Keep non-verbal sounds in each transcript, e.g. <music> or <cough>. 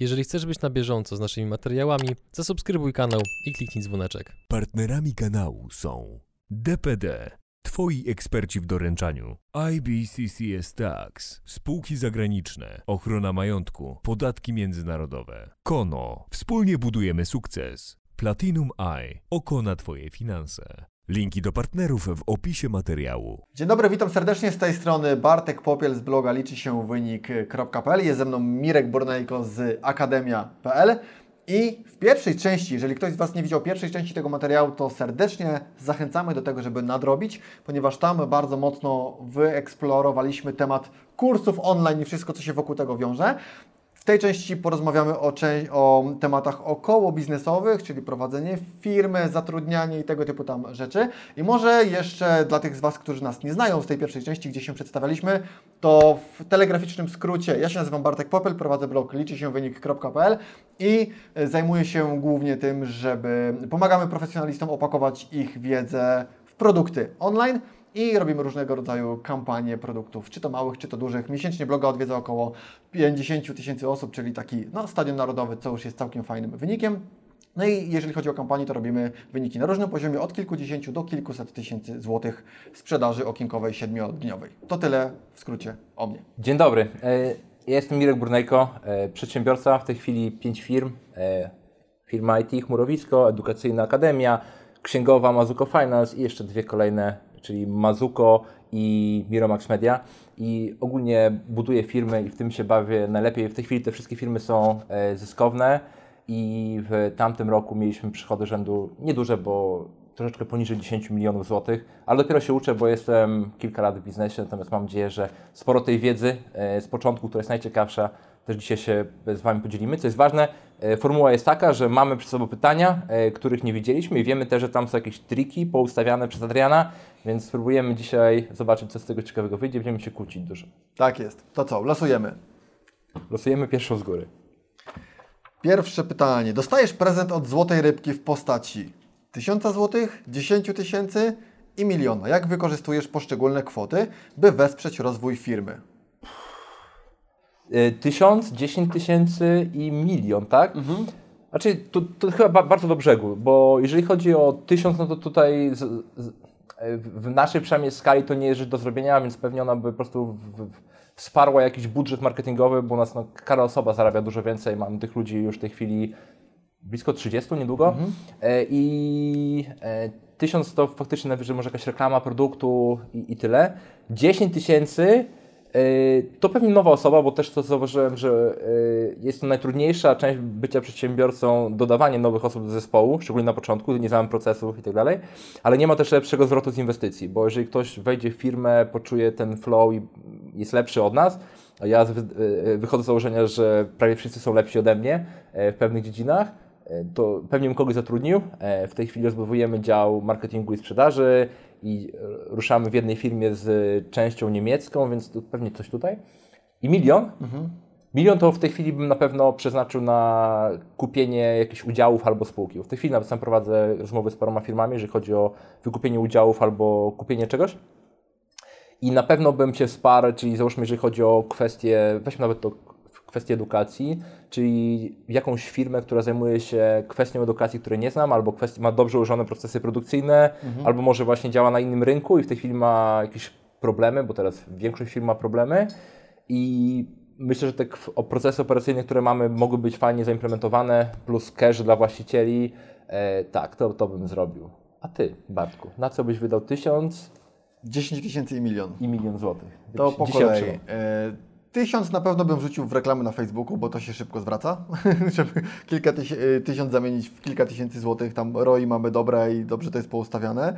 Jeżeli chcesz być na bieżąco z naszymi materiałami, zasubskrybuj kanał i kliknij dzwoneczek. Partnerami kanału są DPD, Twoi eksperci w doręczaniu, IBCCS Tax, spółki zagraniczne, ochrona majątku, podatki międzynarodowe, Kono, wspólnie budujemy sukces, Platinum Eye, oko na Twoje finanse. Linki do partnerów w opisie materiału. Dzień dobry, witam serdecznie z tej strony Bartek Popiel z bloga liczy się wynik.pl. Jest ze mną Mirek Bornejko z akademia.pl. I w pierwszej części, jeżeli ktoś z Was nie widział pierwszej części tego materiału, to serdecznie zachęcamy do tego, żeby nadrobić, ponieważ tam bardzo mocno wyeksplorowaliśmy temat kursów online i wszystko, co się wokół tego wiąże. Tej części porozmawiamy o, o, tematach około biznesowych, czyli prowadzenie firmy, zatrudnianie i tego typu tam rzeczy. I może jeszcze dla tych z Was, którzy nas nie znają z tej pierwszej części, gdzie się przedstawialiśmy, to w telegraficznym skrócie, ja się nazywam Bartek Popel, prowadzę blog liczy się wynik.pl i zajmuję się głównie tym, żeby pomagamy profesjonalistom opakować ich wiedzę w produkty online i robimy różnego rodzaju kampanie produktów, czy to małych, czy to dużych. Miesięcznie bloga odwiedza około 50 tysięcy osób, czyli taki no, stadion narodowy, co już jest całkiem fajnym wynikiem. No i jeżeli chodzi o kampanię, to robimy wyniki na różnym poziomie, od kilkudziesięciu do kilkuset tysięcy złotych sprzedaży okienkowej siedmiodniowej. To tyle w skrócie o mnie. Dzień dobry. E, ja jestem Mirek Burnejko, e, przedsiębiorca, w tej chwili pięć firm. E, firma IT Chmurowisko, Edukacyjna Akademia, Księgowa Mazuko Finance i jeszcze dwie kolejne czyli Mazuko i Miromax Media i ogólnie buduję firmy i w tym się bawię najlepiej. W tej chwili te wszystkie firmy są e, zyskowne i w tamtym roku mieliśmy przychody rzędu nieduże, bo troszeczkę poniżej 10 milionów złotych, ale dopiero się uczę, bo jestem kilka lat w biznesie, natomiast mam nadzieję, że sporo tej wiedzy e, z początku, która jest najciekawsza, też dzisiaj się z Wami podzielimy. Co jest ważne, e, formuła jest taka, że mamy przed sobą pytania, e, których nie widzieliśmy i wiemy też, że tam są jakieś triki poustawiane przez Adriana, więc spróbujemy dzisiaj zobaczyć, co z tego ciekawego wyjdzie. Będziemy się kłócić dużo. Tak jest. To co, losujemy. Losujemy pierwszą z góry. Pierwsze pytanie. Dostajesz prezent od złotej rybki w postaci 1000 zł, 10 tysięcy i miliona. Jak wykorzystujesz poszczególne kwoty, by wesprzeć rozwój firmy? Y, tysiąc, dziesięć tysięcy i milion, tak? Mhm. Znaczy, to, to chyba bardzo do brzegu, bo jeżeli chodzi o tysiąc, no to tutaj z, z, w naszej przynajmniej skali to nie jest rzecz do zrobienia, więc pewnie ona by po prostu w, w, wsparła jakiś budżet marketingowy, bo u nas no, każda osoba zarabia dużo więcej. Mam tych ludzi już w tej chwili blisko 30 niedługo. Mhm. E, I e, tysiąc to faktycznie najwyżej może jakaś reklama produktu i, i tyle. 10 tysięcy to pewnie nowa osoba, bo też to zauważyłem, że yy, jest to najtrudniejsza część bycia przedsiębiorcą, dodawanie nowych osób do zespołu, szczególnie na początku, nie znałem procesów i tak dalej, ale nie ma też lepszego zwrotu z inwestycji, bo jeżeli ktoś wejdzie w firmę, poczuje ten flow i jest lepszy od nas, a ja yy, wychodzę z założenia, że prawie wszyscy są lepsi ode mnie w pewnych dziedzinach, to pewnie bym kogoś zatrudnił. W tej chwili rozbudowujemy dział marketingu i sprzedaży, i ruszamy w jednej firmie z częścią niemiecką, więc pewnie coś tutaj. I milion. Mhm. Milion to w tej chwili bym na pewno przeznaczył na kupienie jakichś udziałów albo spółki. W tej chwili nawet sam prowadzę rozmowy z paroma firmami, jeżeli chodzi o wykupienie udziałów albo kupienie czegoś. I na pewno bym się wsparł, czyli załóżmy, jeżeli chodzi o kwestie, weźmy nawet to kwestię edukacji, czyli jakąś firmę, która zajmuje się kwestią edukacji, której nie znam, albo kwestii, ma dobrze ułożone procesy produkcyjne, mhm. albo może właśnie działa na innym rynku i w tej chwili ma jakieś problemy, bo teraz większość firm ma problemy i myślę, że te procesy operacyjne, które mamy, mogły być fajnie zaimplementowane, plus cash dla właścicieli. E, tak, to, to bym zrobił. A ty, Bartku, na co byś wydał tysiąc? 10 tysięcy i milion. I milion złotych. To po kolei. Tysiąc na pewno bym wrzucił w reklamy na Facebooku, bo to się szybko zwraca, <laughs> żeby kilka tyś y, tysiąc zamienić w kilka tysięcy złotych, tam ROI mamy dobre i dobrze to jest poustawiane.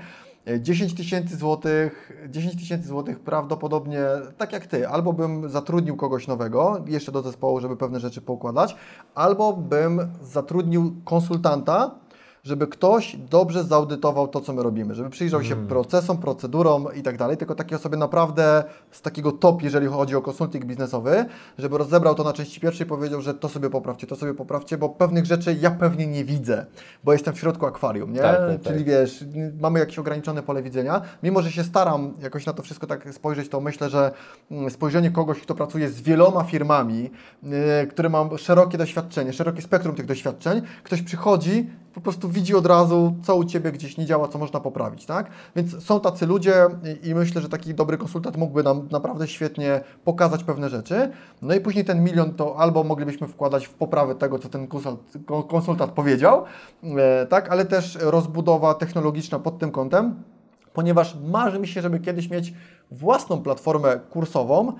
10 y, tysięcy złotych, 10 tysięcy złotych prawdopodobnie, tak jak Ty, albo bym zatrudnił kogoś nowego, jeszcze do zespołu, żeby pewne rzeczy poukładać, albo bym zatrudnił konsultanta, żeby ktoś dobrze zaudytował to, co my robimy, żeby przyjrzał się procesom, procedurom i tak dalej, tylko takie osoby naprawdę z takiego top, jeżeli chodzi o konsulting biznesowy, żeby rozebrał to na części pierwszej i powiedział, że to sobie poprawcie, to sobie poprawcie, bo pewnych rzeczy ja pewnie nie widzę, bo jestem w środku akwarium, nie? Tak, tak, tak. Czyli wiesz, mamy jakieś ograniczone pole widzenia. Mimo, że się staram jakoś na to wszystko tak spojrzeć, to myślę, że mm, spojrzenie kogoś, kto pracuje z wieloma firmami, yy, który ma szerokie doświadczenie, szerokie spektrum tych doświadczeń, ktoś przychodzi, po prostu widzi od razu, co u Ciebie gdzieś nie działa, co można poprawić, tak? Więc są tacy ludzie i, myślę, że taki dobry konsultant mógłby nam naprawdę świetnie pokazać pewne rzeczy. No i później ten milion to albo moglibyśmy wkładać w poprawę tego, co ten konsult, ko- konsultant powiedział, e, tak? Ale też rozbudowa technologiczna pod tym kątem, ponieważ marzy mi się, żeby kiedyś mieć własną platformę kursową,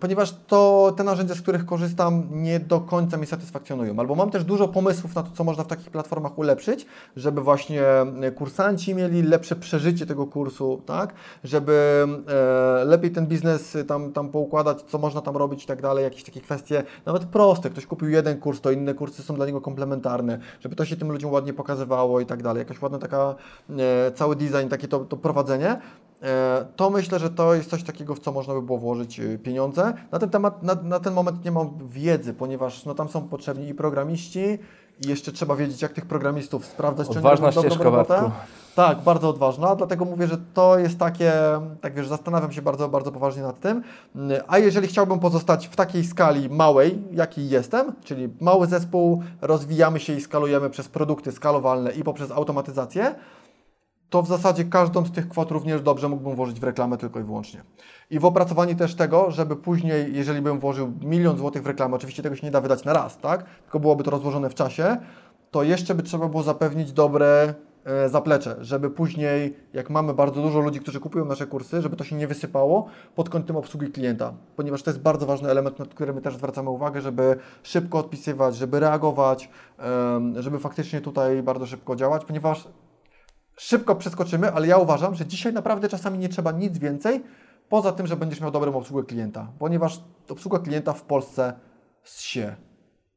ponieważ to te narzędzia, z których korzystam, nie do końca mnie satysfakcjonują. Albo mam też dużo pomysłów na to, co można w takich platformach ulepszyć, żeby właśnie e, kursanci mieli lepsze przeżycie tego kursu, tak? Żeby e, lepiej ten biznes tam, tam poukładać, co można tam robić i tak dalej, jakieś takie kwestie, nawet proste. Ktoś kupił jeden kurs, to inne kursy są dla niego komplementarne, żeby to się tym ludziom ładnie pokazywało i tak dalej. Jakaś ładna taka, e, cały design, takie to, to prowadzenie. E, to myślę, że to jest coś takiego, w co można by było włożyć e, pieniądze. Na ten temat, na, na ten moment nie mam wiedzy, ponieważ no, tam są potrzebni i programiści, i jeszcze trzeba wiedzieć, jak tych programistów sprawdzać, Odważna ścieżka, robotę. Tak, bardzo odważna, dlatego mówię, że to jest takie, tak wiesz, zastanawiam się bardzo, bardzo poważnie nad tym. Mm, A jeżeli chciałbym pozostać w takiej skali małej, jakiej jestem, czyli mały zespół, rozwijamy się i skalujemy przez produkty skalowalne i poprzez automatyzację, to w zasadzie każdą z tych kwot również dobrze mógłbym włożyć w reklamę tylko i wyłącznie. I w opracowanie też tego, żeby później, jeżeli bym włożył milion złotych w reklamę, oczywiście tego się nie da wydać na raz, tak? Tylko byłoby to rozłożone w czasie, to jeszcze by trzeba było zapewnić dobre e, zaplecze, żeby później, jak mamy bardzo dużo ludzi, którzy kupują nasze kursy, żeby to się nie wysypało pod kątem obsługi klienta, ponieważ to jest bardzo ważny element, na który my też zwracamy uwagę, żeby szybko odpisywać, żeby reagować, żeby faktycznie tutaj bardzo szybko działać, ponieważ szybko przeskoczymy, ale ja uważam, że dzisiaj naprawdę czasami nie trzeba nic więcej, poza tym, że będziesz miał dobrą obsługę klienta, ponieważ obsługa klienta w Polsce się.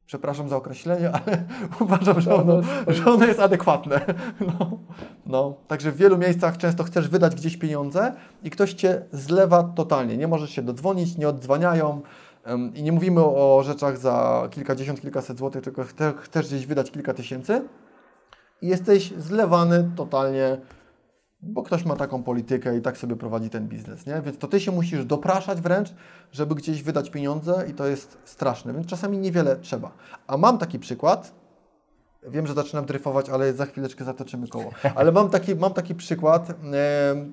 Przepraszam za określenie, <laughs> ale uważam, że ono, że ono jest adekwatne. <laughs> No, no. Także w wielu miejscach często chcesz wydać gdzieś pieniądze i ktoś Cię zlewa totalnie. Nie możesz się dodzwonić, nie oddzwaniają. I nie mówimy o rzeczach za kilkadziesiąt, kilkaset złotych, tylko chce- chcesz gdzieś wydać kilka tysięcy i jesteś zlewany totalnie, bo ktoś ma taką politykę i tak sobie prowadzi ten biznes, nie? Więc to ty się musisz dopraszać wręcz, żeby gdzieś wydać pieniądze i to jest straszne, więc czasami niewiele trzeba. A mam taki przykład, wiem, że zaczynam dryfować, ale za chwileczkę zatoczymy koło, ale mam taki, mam taki przykład e,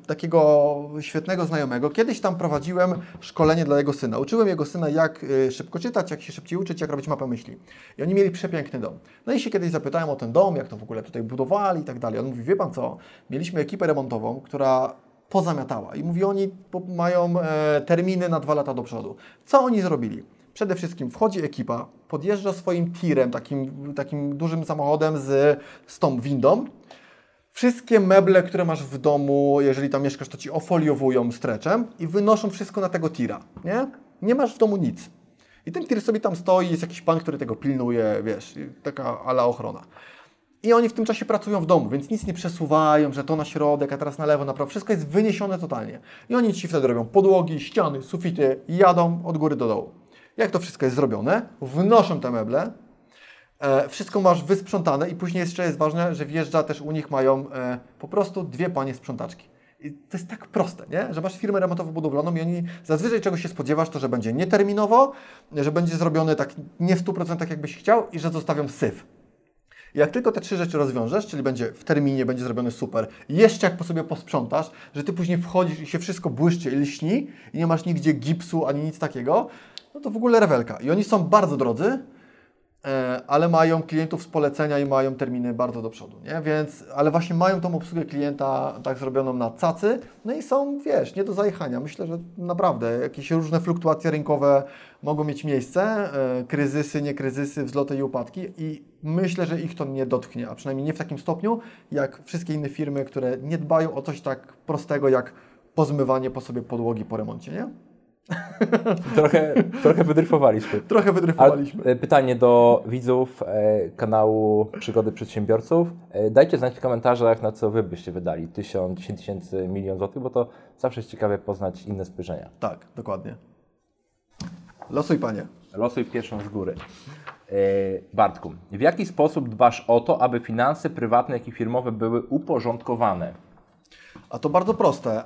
takiego świetnego znajomego. Kiedyś tam prowadziłem szkolenie dla jego syna. Uczyłem jego syna, jak e, szybko czytać, jak się szybciej uczyć, jak robić mapę myśli. I oni mieli przepiękny dom. No i się kiedyś zapytałem o ten dom, jak to w ogóle tutaj budowali i tak dalej. On mówi, wie pan co, mieliśmy ekipę remontową, która pozamiatała i mówi, oni mają e, terminy na dwa lata do przodu. Co oni zrobili? Przede wszystkim wchodzi ekipa, podjeżdża swoim tirem, takim, takim dużym samochodem z, z tą windą. Wszystkie meble, które masz w domu, jeżeli tam mieszkasz, to ci ofoliowują streczem i wynoszą wszystko na tego tira, nie? Nie masz w domu nic. I ten tir sobie tam stoi, jest jakiś pan, który tego pilnuje, wiesz, taka ala ochrona. I oni w tym czasie pracują w domu, więc nic nie przesuwają, że to na środek, a teraz na lewo, na prawo. Wszystko jest wyniesione totalnie. I oni ci wtedy robią podłogi, ściany, sufity jadą od góry do dołu. Jak to wszystko jest zrobione, wnoszą te meble, e, wszystko masz wysprzątane i później jeszcze jest ważne, że wjeżdża też u nich mają e, po prostu dwie panie sprzątaczki. I to jest tak proste, nie? że masz firmę remontowo-budowlaną i oni zazwyczaj czego się spodziewasz, to że będzie nieterminowo, że będzie zrobione tak nie w 100% jakbyś chciał i że zostawią syf. Jak tylko te trzy rzeczy rozwiążesz, czyli będzie w terminie, będzie zrobione super, jeszcze jak po sobie posprzątasz, że ty później wchodzisz i się wszystko błyszczy i lśni i nie masz nigdzie gipsu ani nic takiego, no to w ogóle rewelka. I oni są bardzo drodzy, e, ale mają klientów z polecenia i mają terminy bardzo do przodu, nie? Więc, ale właśnie mają tą obsługę klienta tak zrobioną na cacy, no i są, wiesz, nie do zajechania. Myślę, że naprawdę jakieś różne fluktuacje rynkowe mogą mieć miejsce, e, kryzysy, nie kryzysy, wzloty i upadki i myślę, że ich to nie dotknie, a przynajmniej nie w takim stopniu, jak wszystkie inne firmy, które nie dbają o coś tak prostego, jak pozmywanie po sobie podłogi po remoncie, nie? <laughs> trochę, trochę wydryfowaliśmy. Trochę wydryfowaliśmy. e, pytanie do widzów e, kanału Przygody Przedsiębiorców. E, dajcie znać w komentarzach, na co wy byście wydali. Tysiąc, dziesięć tysięcy, milion złotych, bo to zawsze jest ciekawe poznać inne spojrzenia. Tak, dokładnie. Losuj, panie. Losuj pierwszą z góry. E, Bartku, w jaki sposób dbasz o to, aby finanse prywatne, jak i firmowe były uporządkowane? A to bardzo proste.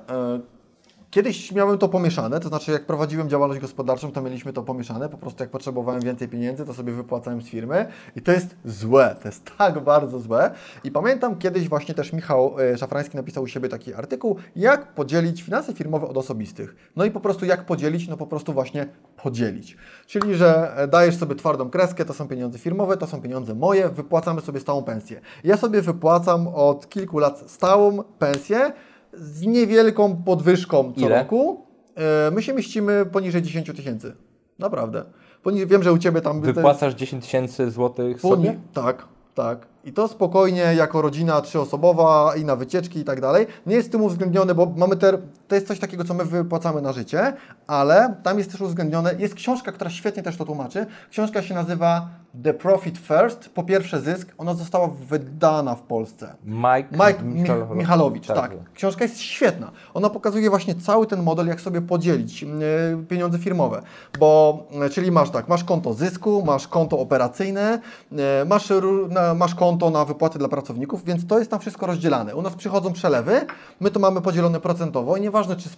Kiedyś miałem to pomieszane, to znaczy jak prowadziłem działalność gospodarczą, to mieliśmy to pomieszane. Po prostu jak potrzebowałem więcej pieniędzy, to sobie wypłacałem z firmy i to jest złe, to jest tak bardzo złe. I pamiętam kiedyś właśnie też Michał e, Szafrański napisał u siebie taki artykuł, jak podzielić finanse firmowe od osobistych. No i po prostu jak podzielić, no po prostu właśnie podzielić. Czyli, że e, dajesz sobie twardą kreskę, to są pieniądze firmowe, to są pieniądze moje, wypłacamy sobie stałą pensję. Ja sobie wypłacam od kilku lat stałą pensję, z niewielką podwyżką co Ile? roku. E, My się mieścimy poniżej 10 tysięcy. Naprawdę. Poni- Wiem, że u Ciebie tam... Wypłacasz 10 tysięcy złotych sobie? Tak, tak. I to spokojnie jako rodzina trzyosobowa i na wycieczki i tak dalej. Nie jest w tym uwzględnione, bo mamy te, to jest coś takiego, co my wypłacamy na życie, ale tam jest też uwzględnione, jest książka, która świetnie też to tłumaczy. Książka się nazywa The Profit First, po pierwsze zysk. Ona została wydana w Polsce. Mike, Mike Michalowicz. Mich- Michalowicz, Tak. tak. Książka jest świetna. Ona pokazuje właśnie cały ten model, jak sobie podzielić yy, pieniądze firmowe. Bo, yy, czyli masz tak, masz konto zysku, masz konto operacyjne, yy, masz, masz konto na wypłaty dla pracowników, więc to jest tam wszystko rozdzielane. U nas przychodzą przelewy, my to mamy podzielone procentowo i nieważne, czy,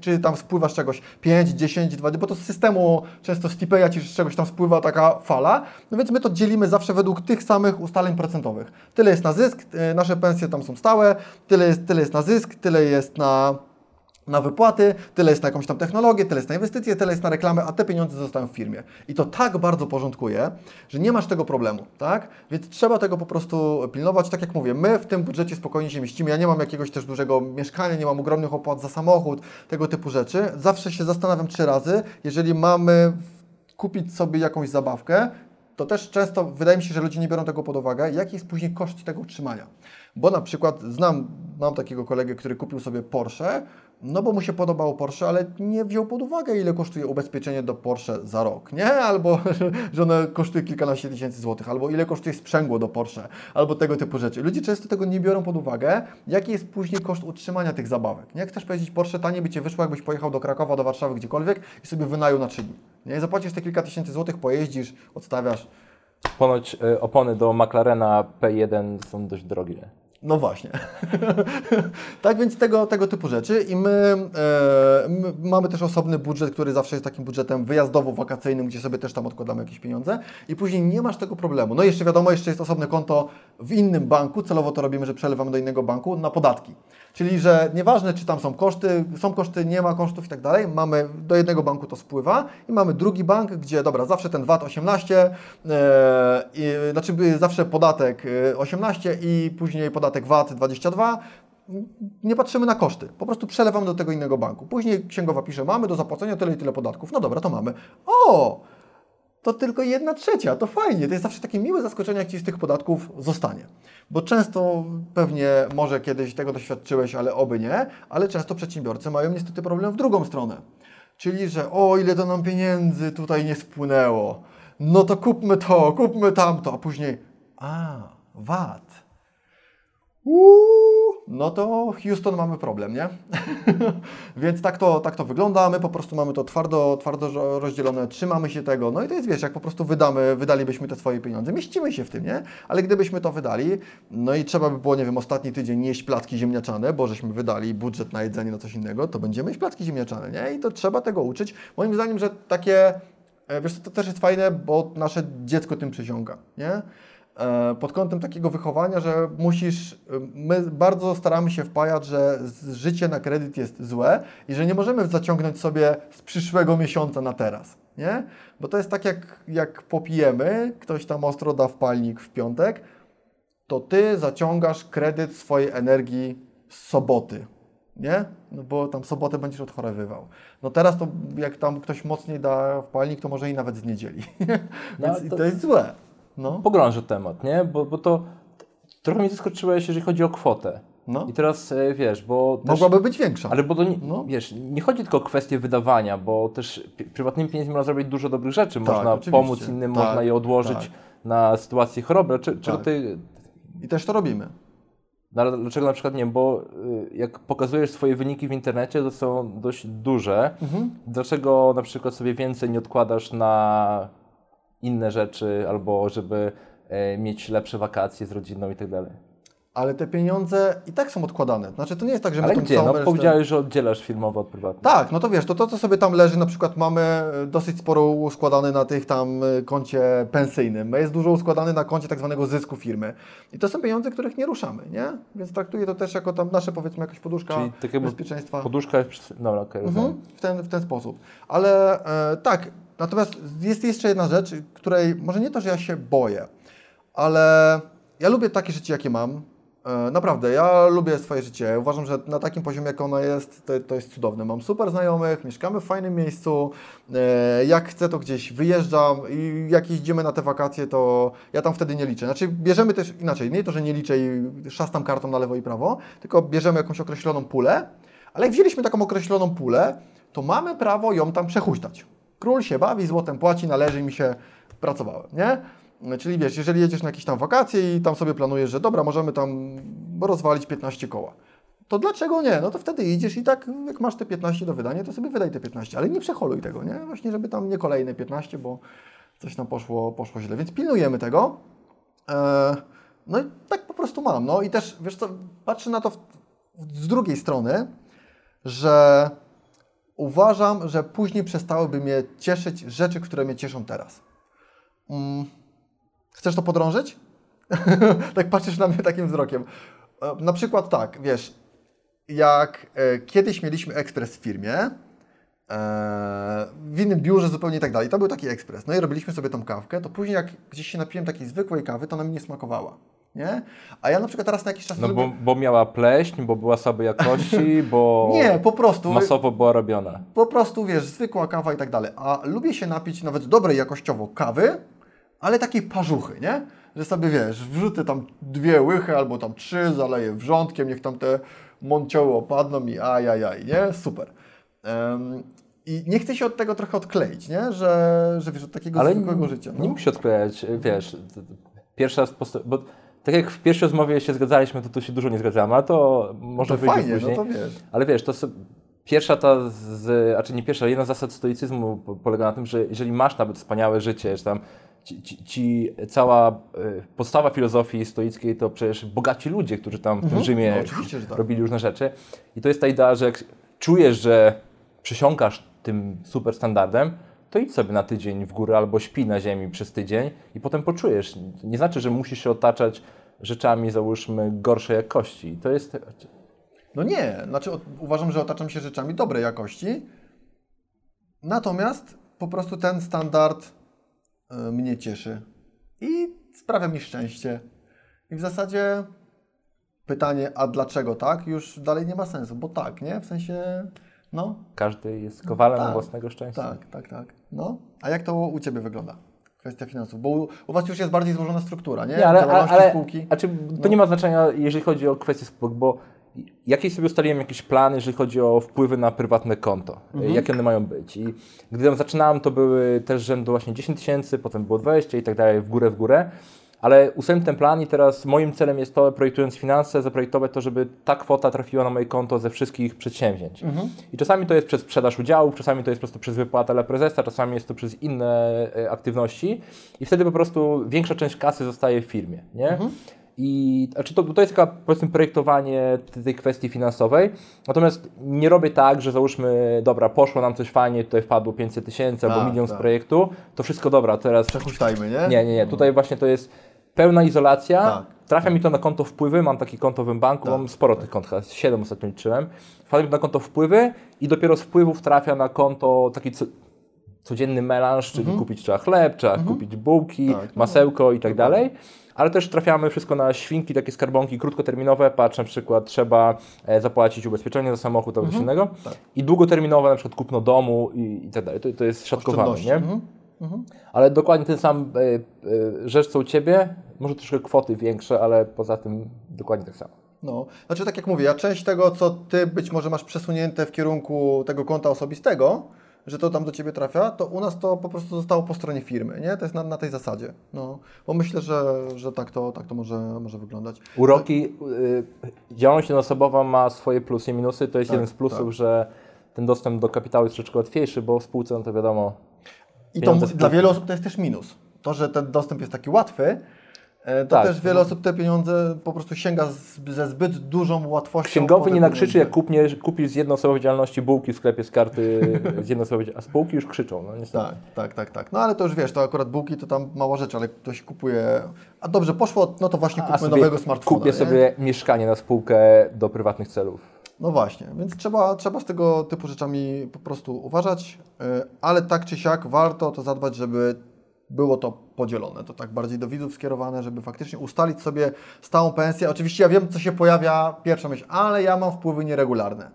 czy tam spływa z czegoś 5, 10, 20, bo to z systemu często z Tipeya z czegoś tam spływa taka fala, no więc my to dzielimy zawsze według tych samych ustaleń procentowych. Tyle jest na zysk, y, nasze pensje tam są stałe, tyle jest, tyle jest na zysk, tyle jest na, na wypłaty, tyle jest na jakąś tam technologię, tyle jest na inwestycje, tyle jest na reklamę, a te pieniądze zostają w firmie. I to tak bardzo porządkuje, że nie masz tego problemu, tak? Więc trzeba tego po prostu pilnować. Tak jak mówię, my w tym budżecie spokojnie się mieścimy. Ja nie mam jakiegoś też dużego mieszkania, nie mam ogromnych opłat za samochód, tego typu rzeczy. Zawsze się zastanawiam trzy razy, jeżeli mamy kupić sobie jakąś zabawkę, to też często wydaje mi się, że ludzie nie biorą tego pod uwagę, jaki jest później koszt tego utrzymania. Bo na przykład znam, mam takiego kolegę, który kupił sobie Porsche, no bo mu się podobało Porsche, ale nie wziął pod uwagę, ile kosztuje ubezpieczenie do Porsche za rok, nie? <laughs> Albo, że one kosztuje kilkanaście tysięcy złotych, albo ile kosztuje sprzęgło do Porsche, albo tego typu rzeczy. Ludzie często tego nie biorą pod uwagę, jaki jest później koszt utrzymania tych zabawek, nie? Chcesz powiedzieć, Porsche taniej by Cię wyszło, jakbyś pojechał do Krakowa, do Warszawy, gdziekolwiek i sobie wynajął na trzy dni, nie? Zapłacisz te kilka tysięcy złotych, pojeździsz, odstawiasz, Ponoć e, opony do McLarena P1 są dość drogie. No właśnie. <laughs> tak więc tego, tego typu rzeczy i my, e, my mamy też osobny budżet, który zawsze jest takim budżetem wyjazdowo-wakacyjnym, gdzie sobie też tam odkładamy jakieś pieniądze i później nie masz tego problemu. No jeszcze wiadomo, jeszcze jest osobne konto w innym banku, celowo to robimy, że przelewamy do innego banku na podatki. Czyli, że nieważne czy tam są koszty, są koszty, nie ma kosztów i tak dalej, mamy do jednego banku to spływa i mamy drugi bank, gdzie dobra, zawsze ten VAT 18, e, i, znaczy zawsze podatek e, 18 i później podatek VAT 22. Nie patrzymy na koszty, po prostu przelewamy do tego innego banku. Później księgowa pisze, mamy do zapłacenia tyle i tyle podatków. No dobra, to mamy. O! To tylko jedna trzecia, to fajnie. To jest zawsze takie miłe zaskoczenie, jak Ci z tych podatków zostanie. Bo często, pewnie może kiedyś tego doświadczyłeś, ale oby nie, ale często przedsiębiorcy mają niestety problem w drugą stronę. Czyli, że o, ile to nam pieniędzy tutaj nie spłynęło, no to kupmy to, kupmy tamto, a później, a, VAT. Uuu, no to Houston mamy problem, nie? <laughs> Więc tak to, tak to wygląda, my po prostu mamy to twardo, twardo ro- rozdzielone, trzymamy się tego, no i to jest, wiesz, jak po prostu wydamy, wydalibyśmy te swoje pieniądze, mieścimy się w tym, nie? Ale gdybyśmy to wydali, no i trzeba by było, nie wiem, ostatni tydzień jeść placki ziemniaczane, bo żeśmy wydali budżet na jedzenie, na coś innego, to będziemy jeść placki ziemniaczane, nie? I to trzeba tego uczyć. Moim zdaniem, że takie, e, wiesz, to też jest fajne, bo nasze dziecko tym przysiąga, nie? E, pod kątem takiego wychowania, że musisz, e, my bardzo staramy się wpajać, że życie na kredyt jest złe i że nie możemy zaciągnąć sobie z przyszłego miesiąca na teraz, nie? Bo to jest tak jak, jak popijemy, ktoś tam ostro da wpalnik w piątek, to ty zaciągasz kredyt swojej energii z soboty, nie? No bo tam sobotę będziesz odchorowywał. No teraz to jak tam ktoś mocniej da wpalnik, to może i nawet z niedzieli. <laughs> No, Więc to- to jest złe. No. Pogrążę temat, nie? Bo, bo to trochę mnie zaskoczyłeś, jeżeli chodzi o kwotę. No. I teraz e, wiesz, bo też, Mogłaby być większa. ale bo to nie, No. wiesz, nie chodzi tylko o kwestię wydawania, bo też prywatnymi pieniędzmi można zrobić dużo dobrych rzeczy. Tak, można oczywiście. pomóc innym, Tak, można je odłożyć tak. na sytuację choroby. Czy, czego Tak. ty I też to robimy. No dlaczego na przykład nie? Bo y, jak pokazujesz swoje wyniki w internecie, to są dość duże. Mhm. Dlaczego na przykład sobie więcej nie odkładasz na inne rzeczy, albo żeby e, mieć lepsze wakacje z rodziną i tak dalej? Ale te pieniądze i tak są odkładane. Znaczy to nie jest tak, że my Ale gdzie? No resztę- powiedziałeś, że oddzielasz filmowo od prywatnego. Tak, no to wiesz, to to, co sobie tam leży, na przykład mamy e, dosyć sporo uskładane na tych tam e, koncie pensyjnym, jest dużo uskładane na koncie tak zwanego zysku firmy. I to są pieniądze, których nie ruszamy, nie? Więc traktuję to też jako tam nasze, powiedzmy, jakaś poduszka Czyli tak bezpieczeństwa. Poduszka Dobra, okej, rozumiem. Mhm, w, ten, w ten sposób. Ale e, tak, natomiast jest jeszcze jedna rzecz, której może nie to, że ja się boję, ale ja lubię takie życie, jakie mam. E, naprawdę, ja lubię swoje życie. Uważam, że na takim poziomie, jak ono jest, to, to jest cudowne. Mam super znajomych, mieszkamy w fajnym miejscu. E, jak chcę, to gdzieś wyjeżdżam i jak jeździmy na te wakacje, to ja tam wtedy nie liczę. Znaczy, bierzemy też inaczej. Nie to, że nie liczę i szastam kartą na lewo i prawo, tylko bierzemy jakąś określoną pulę, ale jak wzięliśmy taką określoną pulę, to mamy prawo ją tam przehuśtać. Król się bawi, złotem płaci, należy mi się, pracowałem, nie? Czyli wiesz, jeżeli jedziesz na jakieś tam wakacje i tam sobie planujesz, że dobra, możemy tam rozwalić 15 koła, to dlaczego nie? No to wtedy idziesz i tak, jak masz te 15 do wydania, to sobie wydaj te 15, ale nie przeholuj tego, nie? Właśnie, żeby tam nie kolejne 15, bo coś nam poszło, poszło źle. Więc pilnujemy tego. E, no i tak po prostu mam. No i też, wiesz co, patrzę na to w, z drugiej strony, że uważam, że później przestałyby mnie cieszyć rzeczy, które mnie cieszą teraz. Mm. Chcesz to podrążyć? <laughs> tak patrzysz na mnie takim wzrokiem. E, Na przykład tak, wiesz, jak e, kiedyś mieliśmy ekspres w firmie, e, w innym biurze zupełnie i tak dalej, to był taki ekspres, no i robiliśmy sobie tą kawkę, to później jak gdzieś się napiłem takiej zwykłej kawy, to ona mi nie smakowała, nie? A ja na przykład teraz na jakiś czas No lubię- bo, bo miała pleśń, bo była słabej jakości, <laughs> bo Nie, po prostu. masowo była robiona. Po prostu, wiesz, zwykła kawa i tak dalej. A lubię się napić nawet dobrej jakościowo kawy, ale takiej parzuchy, nie? Że sobie, wiesz, wrzucę tam dwie łychy albo tam trzy, zaleję wrzątkiem, niech tam te moncioły opadną i ajajaj, nie? Super. Em, I nie chcę się od tego trochę odkleić, nie? Że, że wiesz, od takiego Ale zwykłego życia. nie musi odklejać, wiesz, pierwszy raz, posta- bo tak jak w pierwszej rozmowie się zgadzaliśmy, to tu się dużo nie zgadzamy, ale to może to wyjdzie fajnie, później. no to wiesz. Ale wiesz, to pierwsza ta, z, a czy nie pierwsza, jedna z zasad stoicyzmu po- polega na tym, że jeżeli masz nawet wspaniałe życie, że tam ci, ci, ci cała y, podstawa filozofii stoickiej to przecież bogaci ludzie, którzy tam w tym Rzymie No, tak. robili różne rzeczy. I to jest ta idea, że jak czujesz, że przysiąkasz tym super standardem, to idź sobie na tydzień w górę albo śpi na ziemi przez tydzień i potem poczujesz. Nie znaczy, że musisz się otaczać rzeczami, załóżmy, gorszej jakości. To jest No nie, znaczy uważam, że otaczam się rzeczami dobrej jakości. Natomiast po prostu ten standard y, mnie cieszy i sprawia mi szczęście. I w zasadzie pytanie, a dlaczego tak, już dalej nie ma sensu, bo tak, nie? W sensie, no, Każdy jest kowalem Tak, własnego szczęścia. tak, tak, tak. No, a jak to u Ciebie wygląda? Kwestia finansów, bo u, u Was już jest bardziej złożona struktura, nie? Nie, ale, Działalności ale spółki. znaczy, to No. nie ma znaczenia, jeżeli chodzi o kwestie spółek, bo jakieś sobie ustaliłem jakieś plany, jeżeli chodzi o wpływy na prywatne konto, Mhm. jakie one mają być. I gdy tam zaczynałem, to były też rzędu właśnie 10 tysięcy, potem było 20 i tak dalej, w górę, w górę. Ale ustaliłem ten plan i teraz moim celem jest to, projektując finanse, zaprojektować to, żeby ta kwota trafiła na moje konto ze wszystkich przedsięwzięć. Mhm. I czasami to jest przez sprzedaż udziałów, czasami to jest po prostu przez wypłatę dla prezesa, czasami jest to przez inne e, aktywności i wtedy po prostu większa część kasy zostaje w firmie, nie? Mhm. I znaczy to, to jest taka, powiedzmy, projektowanie tej kwestii finansowej. Natomiast nie robię tak, że załóżmy, dobra, poszło nam coś fajnie, tutaj wpadło 500 tysięcy albo Tak, milion z tak. projektu, to wszystko dobra, teraz. Przehuśtajmy, nie? Nie, nie, nie. Tutaj właśnie to jest pełna izolacja. Tak. Trafia mi to na konto wpływy, mam taki konto w banku, Tak, mam sporo tych kont, chyba 7 ostatnio liczyłem. To na konto wpływy i dopiero z wpływów trafia na konto taki co, codzienny melanż, czyli kupić trzeba chleb, trzeba kupić bułki, Mhm. Tak, no. masełko i tak dalej. Ale też trafiamy wszystko na świnki, takie skarbonki krótkoterminowe. Patrz, na przykład trzeba e, zapłacić ubezpieczenie za samochód albo coś innego. Tak. I długoterminowe, na przykład kupno domu i, i tak dalej. To, to jest szatkowane, nie? Mhm. Ale dokładnie ten sam e, e, rzecz co u Ciebie, może troszkę kwoty większe, ale poza tym dokładnie tak samo. No, znaczy tak jak mówię, ja część tego, co ty być może masz przesunięte w kierunku tego konta osobistego, że to tam do ciebie trafia, to u nas to po prostu zostało po stronie firmy, nie? To jest na, na tej zasadzie. No, bo myślę, że, że tak to, tak to może, może wyglądać. Uroki, y, działalność jednoosobowa ma swoje plusy i minusy. To jest Tak, jeden z plusów, tak. że ten dostęp do kapitału jest troszeczkę łatwiejszy, bo w spółce, no to wiadomo, I to dla wielu osób to jest też minus. To, że ten dostęp jest taki łatwy, e, to Tak. też wiele osób te pieniądze po prostu sięga z, ze zbyt dużą łatwością. księgowy nie nakrzyczy, pieniądze. jak kupniesz, kupisz z jednoosobowej działalności bułki w sklepie z karty z jednoosobowej, a spółki już krzyczą, no niestety. Tak, tak, tak, tak. No ale to już wiesz, to akurat bułki to tam mała rzecz, ale ktoś kupuje. A dobrze poszło, no to właśnie kupmy nowego smartfona. kupię nie? sobie mieszkanie na spółkę do prywatnych celów. No właśnie, więc trzeba, trzeba z tego typu rzeczami po prostu uważać, y, ale tak czy siak warto to zadbać, żeby było to podzielone. To tak bardziej do widzów skierowane, żeby faktycznie ustalić sobie stałą pensję. Oczywiście ja wiem, co się pojawia pierwsza myśl, ale ja mam wpływy nieregularne.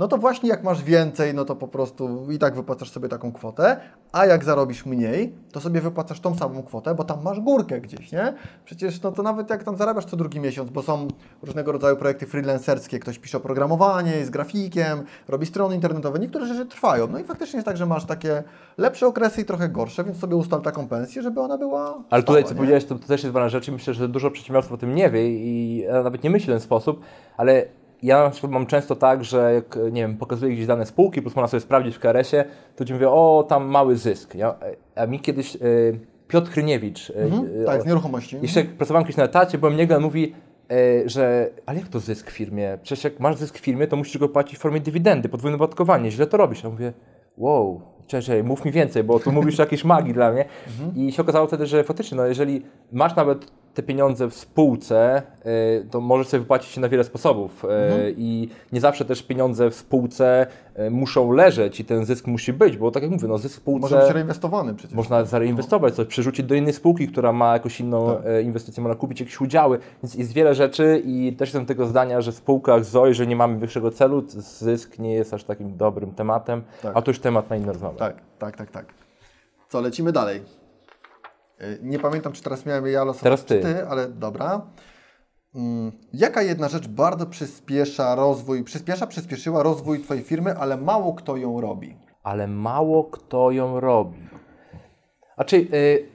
No to właśnie jak masz więcej, no to po prostu i tak wypłacasz sobie taką kwotę, a jak zarobisz mniej, to sobie wypłacasz tą samą kwotę, bo tam masz górkę gdzieś, nie? Przecież no to nawet jak tam zarabiasz co drugi miesiąc, bo są różnego rodzaju projekty freelancerskie, ktoś pisze oprogramowanie, jest grafikiem, robi strony internetowe, niektóre rzeczy trwają. No i faktycznie jest tak, że masz takie lepsze okresy i trochę gorsze, więc sobie ustal taką pensję, żeby ona była Ale tutaj, stała, co nie? powiedziałeś, to, to też jest ważna rzecz i myślę, że dużo przedsiębiorców o tym nie wie i nawet nie myśli w ten sposób, ale ja na przykład mam często tak, że jak, nie wiem, pokazuję gdzieś dane spółki, plus można sobie sprawdzić w KRS-ie, to ci mówię, o, tam mały zysk. Ja, a mi kiedyś y, Piotr Hryniewicz, y, Mhm, y, tak, z nieruchomości. jeszcze jak pracowałem kiedyś na etacie, byłem niego, on mówi, e, że ale jak to zysk w firmie? Przecież jak masz zysk w firmie, to musisz go płacić w formie dywidendy, podwójne opodatkowanie, źle to robisz. Ja mówię, wow, cześć, mów mi więcej, bo tu mówisz o jakiejś magii dla mnie. I się okazało wtedy, że faktycznie, no, jeżeli masz nawet te pieniądze w spółce, e, to możesz sobie wypłacić się na wiele sposobów. E, I nie zawsze też pieniądze w spółce e, muszą leżeć i ten zysk musi być, bo tak jak mówię, no, zysk w spółce... Może być reinwestowany przecież. Można zareinwestować coś, przerzucić do innej spółki, która ma jakąś inną Tak. e, inwestycję, można kupić jakieś udziały, więc jest wiele rzeczy i też jestem tego zdania, że w spółkach ZOI, jeżeli nie mamy wyższego celu, zysk nie jest aż takim dobrym tematem, Tak. a to już temat na inną rozmowę. Tak, tak, tak, tak. Co, lecimy dalej. Y, Nie pamiętam, czy teraz miałem ja losować, Teraz ty. ty, ale dobra. Mm, Jaka jedna rzecz bardzo przyspiesza rozwój, przyspiesza, przyspieszyła rozwój Twojej firmy, ale mało kto ją robi? ale mało kto ją robi. Znaczy, y,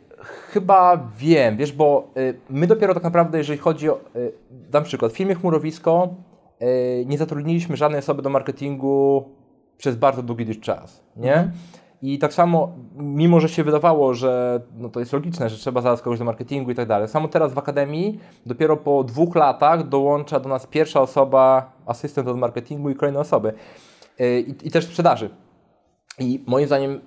chyba wiem, wiesz, bo y, my dopiero tak naprawdę, jeżeli chodzi o, dam przykład, w firmie Chmurowisko nie zatrudniliśmy żadnej osoby do marketingu przez bardzo długi czas, nie? I tak samo, mimo że się wydawało, że no to jest logiczne, że trzeba zaraz kogoś do marketingu i tak dalej. Samo teraz w Akademii, dopiero po dwóch latach dołącza do nas pierwsza osoba, asystent od marketingu i kolejne osoby. Y, I, i też sprzedaży. I moim zdaniem e,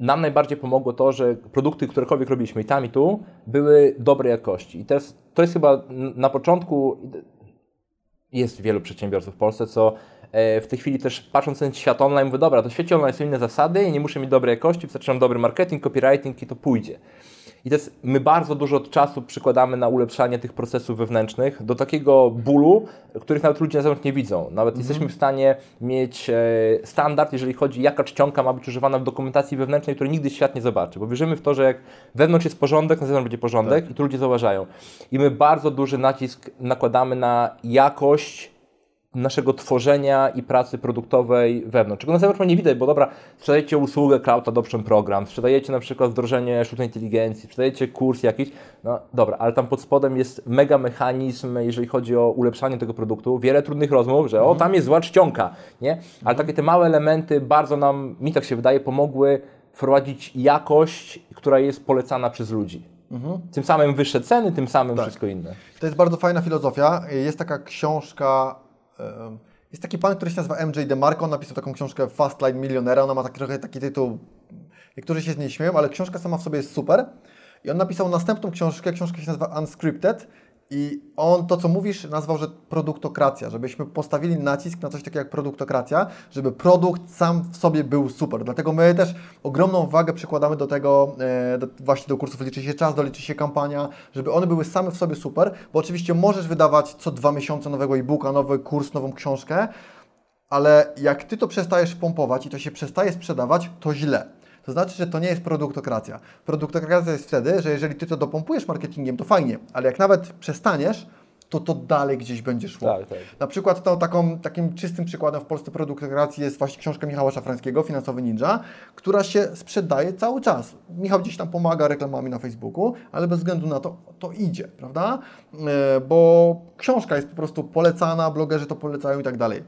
nam najbardziej pomogło to, że produkty, którekolwiek robiliśmy i tam i tu, były dobrej jakości. I teraz to jest chyba na początku, jest wielu przedsiębiorców w Polsce, co w tej chwili też patrząc na świat online, mówię, dobra, to w świecie online są inne zasady, nie muszę mieć dobrej jakości, wystarczy dobry marketing, copywriting i to pójdzie. I teraz my bardzo dużo czasu przykładamy na ulepszanie tych procesów wewnętrznych do takiego bólu, których nawet ludzie na zewnątrz nie widzą. Nawet jesteśmy w stanie mieć e, standard, jeżeli chodzi jaka czcionka ma być używana w dokumentacji wewnętrznej, której nigdy świat nie zobaczy. Bo wierzymy w to, że jak wewnątrz jest porządek, na zewnątrz będzie porządek i to ludzie zauważają. I my bardzo duży nacisk nakładamy na jakość naszego tworzenia i pracy produktowej wewnątrz. Czego na zewnątrz nie widać, bo dobra, sprzedajecie usługę Cloud Adoption Program, sprzedajecie na przykład wdrożenie sztucznej inteligencji, sprzedajecie kurs jakiś, no dobra, ale tam pod spodem jest mega mechanizm, jeżeli chodzi o ulepszanie tego produktu, wiele trudnych rozmów, że o, tam jest zła czcionka, nie? Ale takie te małe elementy bardzo nam, mi tak się wydaje, pomogły wprowadzić jakość, która jest polecana przez ludzi. Tym samym wyższe ceny, tym samym wszystko inne. To jest bardzo fajna filozofia. Jest taka książka, jest taki pan, który się nazywa MJ DeMarco, napisał taką książkę Fast Line Milionera, ona ma taki, trochę taki tytuł, niektórzy się z niej śmieją, ale książka sama w sobie jest super. I on napisał następną książkę, książka się nazywa Unscripted i on to, co mówisz, nazwał, że produktokracja, żebyśmy postawili nacisk na coś takiego jak produktokracja, żeby produkt sam w sobie był super. Dlatego my też ogromną wagę przykładamy do tego, e, do, właśnie do kursów liczy się czas, doliczy się kampania, żeby one były same w sobie super, bo oczywiście możesz wydawać co dwa miesiące nowego e-booka, nowy kurs, nową książkę, ale jak Ty to przestajesz pompować i to się przestaje sprzedawać, to źle. To znaczy, że to nie jest produktokracja. Produktokracja jest wtedy, że jeżeli Ty to dopompujesz marketingiem, to fajnie, ale jak nawet przestaniesz, to to dalej gdzieś będzie szło. Tak, tak. Na przykład to taką, takim czystym przykładem w Polsce produktu kreacji jest właśnie książka Michała Szafrańskiego, Finansowy Ninja, która się sprzedaje cały czas. Michał gdzieś tam pomaga reklamami na Facebooku, ale bez względu na to, to idzie, prawda? E, Bo książka jest po prostu polecana, blogerzy to polecają i tak dalej.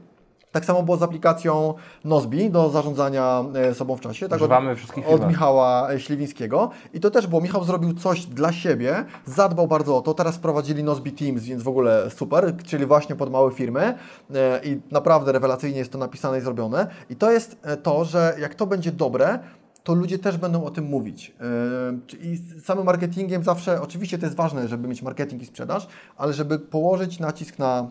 Tak samo było z aplikacją Nozbi do zarządzania e, sobą w czasie. Tak Używamy od, wszystkich od. Michała e, Śliwińskiego. I to też było, Michał zrobił coś dla siebie, zadbał bardzo o to. Teraz wprowadzili Nozbi Teams, więc w ogóle super, czyli właśnie pod małe firmy. E, I naprawdę rewelacyjnie jest to napisane i zrobione. I to jest to, że jak to będzie dobre, to ludzie też będą o tym mówić. I z samym marketingiem zawsze, oczywiście to jest ważne, żeby mieć marketing i sprzedaż, ale żeby położyć nacisk na,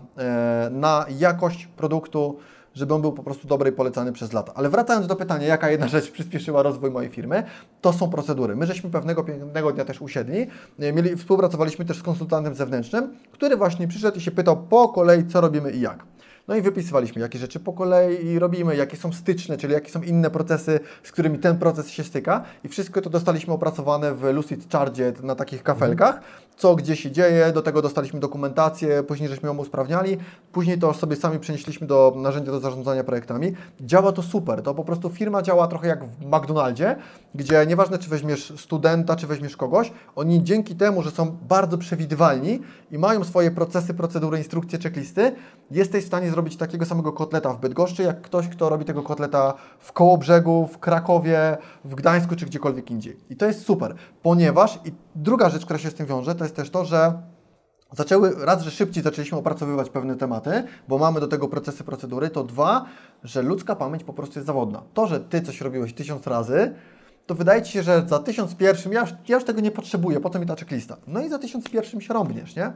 na jakość produktu, żeby on był po prostu dobry i polecany przez lata. Ale wracając do pytania, jaka jedna rzecz przyspieszyła rozwój mojej firmy, to są procedury. My żeśmy pewnego pięknego dnia też usiedli, e, mieli, współpracowaliśmy też z konsultantem zewnętrznym, który właśnie przyszedł i się pytał po kolei, co robimy i jak. No i wypisywaliśmy, jakie rzeczy po kolei robimy, jakie są styczne, czyli jakie są inne procesy, z którymi ten proces się styka. I wszystko to dostaliśmy opracowane w Lucid Charge na takich kafelkach, co gdzie się dzieje, do tego dostaliśmy dokumentację, później żeśmy ją usprawniali, później to sobie sami przenieśliśmy do narzędzia do zarządzania projektami. Działa to super, to po prostu firma działa trochę jak w McDonaldzie, gdzie nieważne czy weźmiesz studenta, czy weźmiesz kogoś, oni dzięki temu, że są bardzo przewidywalni i mają swoje procesy, procedury, instrukcje, checklisty, jesteś w stanie zrobić takiego samego kotleta w Bydgoszczy, jak ktoś, kto robi tego kotleta w Kołobrzegu, w Krakowie, w Gdańsku, czy gdziekolwiek indziej. I to jest super, ponieważ, i druga rzecz, która się z tym wiąże, to jest też to, że zaczęły, raz, że szybciej zaczęliśmy opracowywać pewne tematy, bo mamy do tego procesy, procedury, to dwa, że ludzka pamięć po prostu jest zawodna. To, że Ty coś robiłeś tysiąc razy, to wydaje Ci się, że za tysiąc pierwszym ja już, ja już tego nie potrzebuję, po to mi ta checklista. No i za tysiąc pierwszym się rąbniesz, nie?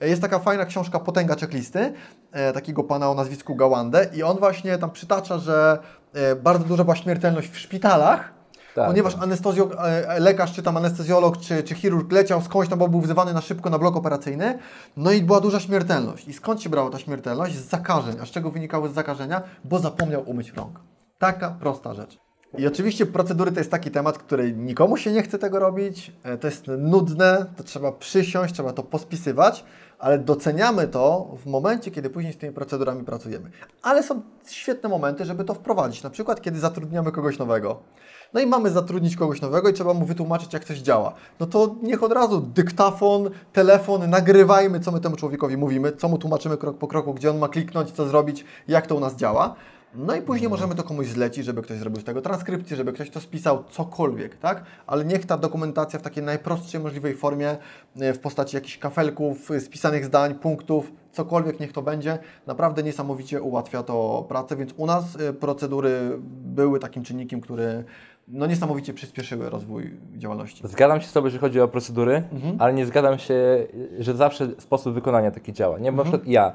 Jest taka fajna książka Potęga checklisty, e, takiego pana o nazwisku Gawandę i on właśnie tam przytacza, że e, bardzo duża była śmiertelność w szpitalach, Tak, ponieważ anestezjo, e, lekarz, czy tam anestezjolog, czy, czy chirurg leciał skądś tam, bo był wzywany na szybko na blok operacyjny, no i była duża śmiertelność. I skąd się brała ta śmiertelność? Z zakażeń. A z czego wynikały z zakażenia? Bo zapomniał umyć rąk. Taka prosta rzecz. I oczywiście procedury to jest taki temat, który nikomu się nie chce tego robić, e, to jest nudne, to trzeba przysiąść, trzeba to pospisywać, ale doceniamy to w momencie, kiedy później z tymi procedurami pracujemy. Ale są świetne momenty, żeby to wprowadzić, na przykład kiedy zatrudniamy kogoś nowego. No i mamy zatrudnić kogoś nowego i trzeba mu wytłumaczyć, jak coś działa. No to niech od razu dyktafon, telefon, nagrywajmy, co my temu człowiekowi mówimy, co mu tłumaczymy krok po kroku, gdzie on ma kliknąć, co zrobić, jak to u nas działa. No i później możemy to komuś zlecić, żeby ktoś zrobił z tego transkrypcję, żeby ktoś to spisał, cokolwiek, tak? Ale niech ta dokumentacja w takiej najprostszej możliwej formie, e, w postaci jakichś kafelków, e, spisanych zdań, punktów, cokolwiek niech to będzie, naprawdę niesamowicie ułatwia to pracę, więc u nas e, procedury były takim czynnikiem, który no niesamowicie przyspieszyły rozwój działalności. Zgadzam się z Tobą, jeżeli chodzi o procedury, Mhm. ale nie zgadzam się, że zawsze sposób wykonania taki działa. Nie, bo Mhm. na przykład ja,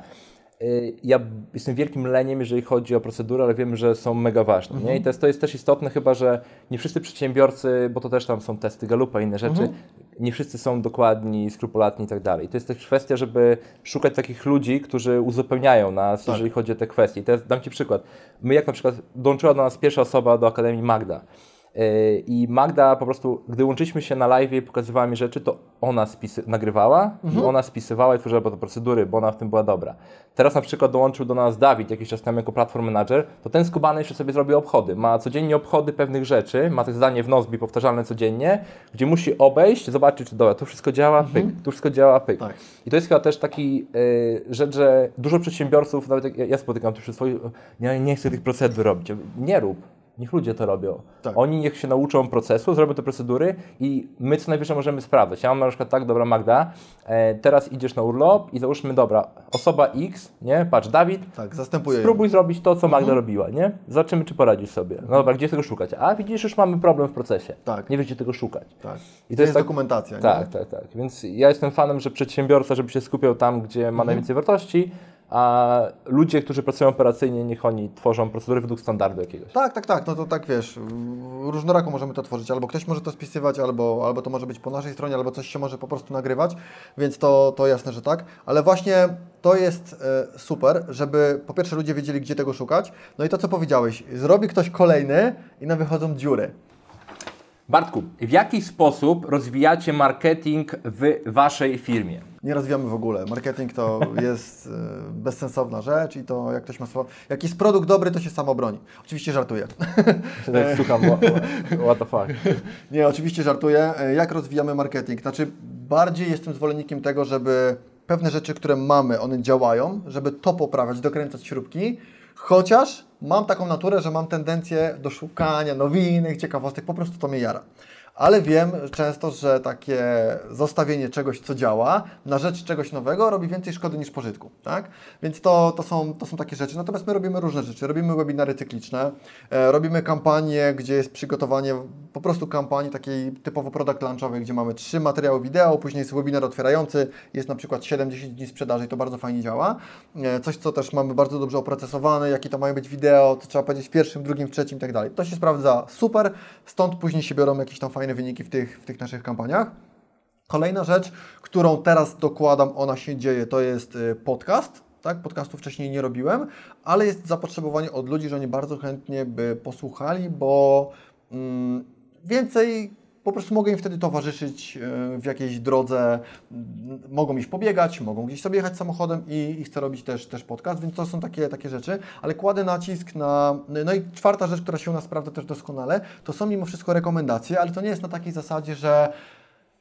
y, ja jestem wielkim leniem, jeżeli chodzi o procedury, ale wiem, że są mega ważne. Mhm. Nie? I to jest, to jest też istotne chyba, że nie wszyscy przedsiębiorcy, bo to też tam są testy Galupa i inne rzeczy, Mhm. nie wszyscy są dokładni, skrupulatni i tak dalej. I to jest też kwestia, żeby szukać takich ludzi, którzy uzupełniają nas, Tak. jeżeli chodzi o te kwestie. I teraz dam Ci przykład. My jak na przykład dołączyła do nas pierwsza osoba do Akademii Magda. Yy, I Magda po prostu, gdy łączyliśmy się na live i pokazywała mi rzeczy, to ona spisy, nagrywała i ona spisywała i tworzyła te procedury, bo ona w tym była dobra. Teraz na przykład dołączył do nas Dawid jakiś czas temu jako platform manager, to ten skubany jeszcze sobie zrobi obchody. Ma codziennie obchody pewnych rzeczy, ma te zdanie w Nozbi powtarzalne codziennie, gdzie musi obejść, zobaczyć, czy dobra, tu wszystko działa, pyk, tu wszystko działa, pyk. Tak. I to jest chyba też taki y, rzecz, że dużo przedsiębiorców, nawet jak ja, ja spotykam tu wśród swoich, nie, nie chcę tych procedur robić. Nie rób. Niech ludzie to robią. Tak. Oni niech się nauczą procesu, zrobią te procedury i my co najwyżej możemy sprawdzać. Ja mam na przykład tak, dobra Magda, e, teraz idziesz na urlop i załóżmy, dobra, osoba X, nie, patrz, Dawid, Tak, zastępuję ją. spróbuj zrobić to, co Magda robiła, nie? Zobaczymy, czy poradzisz sobie. No dobra, gdzie tego szukać? A widzisz, już mamy problem w procesie. Tak. Nie wiesz, gdzie tego szukać. Tak. I to jest tak- dokumentacja, nie? Tak, tak, tak. Więc ja jestem fanem, że przedsiębiorca, żeby się skupiał tam, gdzie Mhm. ma najwięcej wartości, a ludzie, którzy pracują operacyjnie, niech oni tworzą procedury według standardu jakiegoś. Tak, tak, tak. No to tak wiesz, różnorako możemy to tworzyć. Albo ktoś może to spisywać, albo, albo to może być po naszej stronie, albo coś się może po prostu nagrywać, więc to, to jasne, że tak. Ale właśnie to jest e, super, żeby po pierwsze ludzie wiedzieli, gdzie tego szukać. No i to, co powiedziałeś, zrobi ktoś kolejny i nam wychodzą dziury. Bartku, w jaki sposób rozwijacie marketing w waszej firmie? Nie rozwijamy w ogóle. Marketing to <laughs> jest e, bezsensowna rzecz i to jak ktoś ma słowo. Jak jest produkt dobry, to się samo broni. Oczywiście żartuję. Tak <laughs> słucham, what the fuck. <laughs> Nie, oczywiście żartuję. E, Jak rozwijamy marketing? Znaczy, bardziej jestem zwolennikiem tego, żeby pewne rzeczy, które mamy, one działają, żeby to poprawiać, dokręcać śrubki, chociaż mam taką naturę, że mam tendencję do szukania nowinek, ciekawostek, po prostu to mnie jara. Ale wiem często, że takie zostawienie czegoś, co działa, na rzecz czegoś nowego robi więcej szkody niż pożytku, tak? Więc to, to, są, to są takie rzeczy. Natomiast my robimy różne rzeczy. Robimy webinary cykliczne, e, robimy kampanie, gdzie jest przygotowanie po prostu kampanii takiej typowo product launchowej, gdzie mamy trzy materiały wideo, później jest webinar otwierający, jest na przykład 70 dni sprzedaży i to bardzo fajnie działa. E, Coś, co też mamy bardzo dobrze oprocesowane, jakie to mają być wideo, to trzeba powiedzieć w pierwszym, drugim, trzecim i tak dalej. To się sprawdza super, stąd później się biorą jakieś tam fajne wyniki w tych, w tych naszych kampaniach. Kolejna rzecz, którą teraz dokładam, ona się dzieje, to jest y, podcast. Tak, podcastu wcześniej nie robiłem, ale jest zapotrzebowanie od ludzi, że oni bardzo chętnie by posłuchali, bo mm, więcej po prostu mogę im wtedy towarzyszyć y, w jakiejś drodze, mogą iść pobiegać, mogą gdzieś sobie jechać samochodem i, i chcę robić też, też podcast, więc to są takie, takie rzeczy, ale kładę nacisk na, no i czwarta rzecz, która się u nas sprawdza też doskonale, to są mimo wszystko rekomendacje, ale to nie jest na takiej zasadzie, że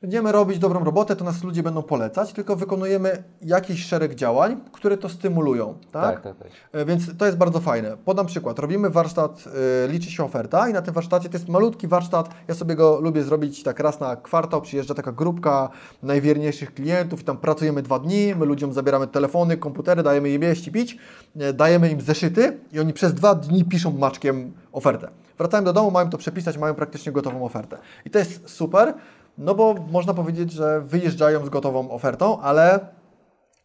będziemy robić dobrą robotę, to nas ludzie będą polecać, tylko wykonujemy jakiś szereg działań, które to stymulują. Tak? Tak, tak, tak. E, Więc to jest bardzo fajne. Podam przykład. Robimy warsztat, y, liczy się oferta i na tym warsztacie to jest malutki warsztat. Ja sobie go lubię zrobić tak raz na kwartał. Przyjeżdża taka grupka najwierniejszych klientów i tam pracujemy dwa dni. My ludziom zabieramy telefony, komputery, dajemy im jeść i pić, e, dajemy im zeszyty i oni przez dwa dni piszą maczkiem ofertę. Wracają do domu, mają to przepisać, mają praktycznie gotową ofertę. I to jest super, no bo można powiedzieć, że wyjeżdżają z gotową ofertą, ale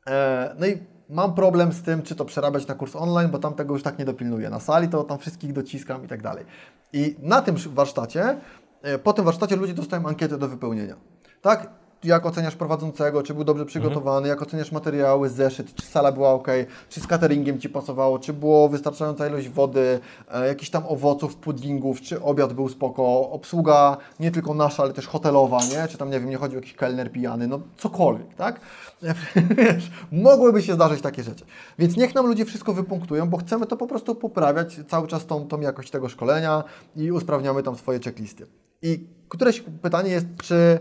E, No i mam problem z tym, czy to przerabiać na kurs online, bo tam tego już tak nie dopilnuję. Na sali to tam wszystkich dociskam i tak dalej. I na tym warsztacie, e, po tym warsztacie ludzie dostają ankietę do wypełnienia. Tak? Jak oceniasz prowadzącego, czy był dobrze przygotowany, jak oceniasz materiały, zeszyt, czy sala była ok, czy z cateringiem Ci pasowało, czy było wystarczająca ilość wody, e, jakichś tam owoców, puddingów, czy obiad był spoko, obsługa nie tylko nasza, ale też hotelowa, nie? Czy tam, nie wiem, nie chodzi o jakiś kelner pijany, no cokolwiek, tak? <laughs> Wiesz, mogłyby się zdarzyć takie rzeczy. Więc niech nam ludzie wszystko wypunktują, bo chcemy to po prostu poprawiać cały czas tą, tą jakość tego szkolenia i usprawniamy tam swoje checklisty. I któreś pytanie jest, czy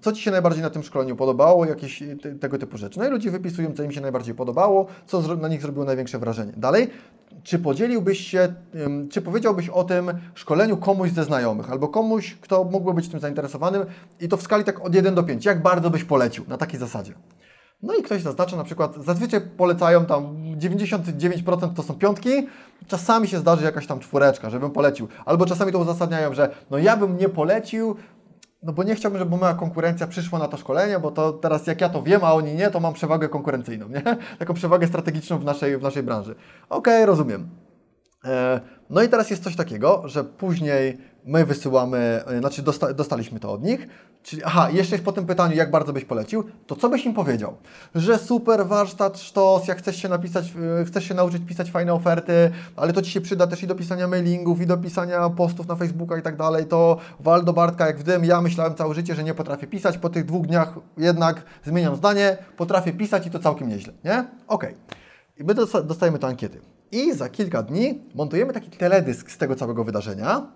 co Ci się najbardziej na tym szkoleniu podobało, jakieś te, tego typu rzeczy. No i ludzie wypisują, co im się najbardziej podobało, co na nich zrobiło największe wrażenie. Dalej, czy podzieliłbyś się, czy powiedziałbyś o tym szkoleniu komuś ze znajomych, albo komuś, kto mógłby być tym zainteresowanym i to w skali tak od 1 do 5, jak bardzo byś polecił, na takiej zasadzie. No i ktoś zaznacza na przykład, zazwyczaj polecają tam 99% to są piątki, czasami się zdarzy jakaś tam czwóreczka, żebym polecił. Albo czasami to uzasadniają, że no ja bym nie polecił, no bo nie chciałbym, żeby moja konkurencja przyszła na to szkolenie, bo to teraz jak ja to wiem, a oni nie, to mam przewagę konkurencyjną, nie? <laughs> Taką przewagę strategiczną w naszej, w naszej branży. Okej, rozumiem. E, No i teraz jest coś takiego, że później my wysyłamy, e, znaczy dosta, dostaliśmy to od nich, czyli aha, jeszcze jest po tym pytaniu, jak bardzo byś polecił, to co byś im powiedział? Że super warsztat, sztos, jak chcesz się napisać, e, chcesz się nauczyć pisać fajne oferty, ale to Ci się przyda też i do pisania mailingów, i do pisania postów na Facebooka i tak dalej, to wal do Bartka jak w dym, ja myślałem całe życie, że nie potrafię pisać, po tych dwóch dniach jednak zmieniam zdanie, potrafię pisać i to całkiem nieźle, nie? Okej. I my dosta- dostajemy te ankiety. I za kilka dni montujemy taki teledysk z tego całego wydarzenia,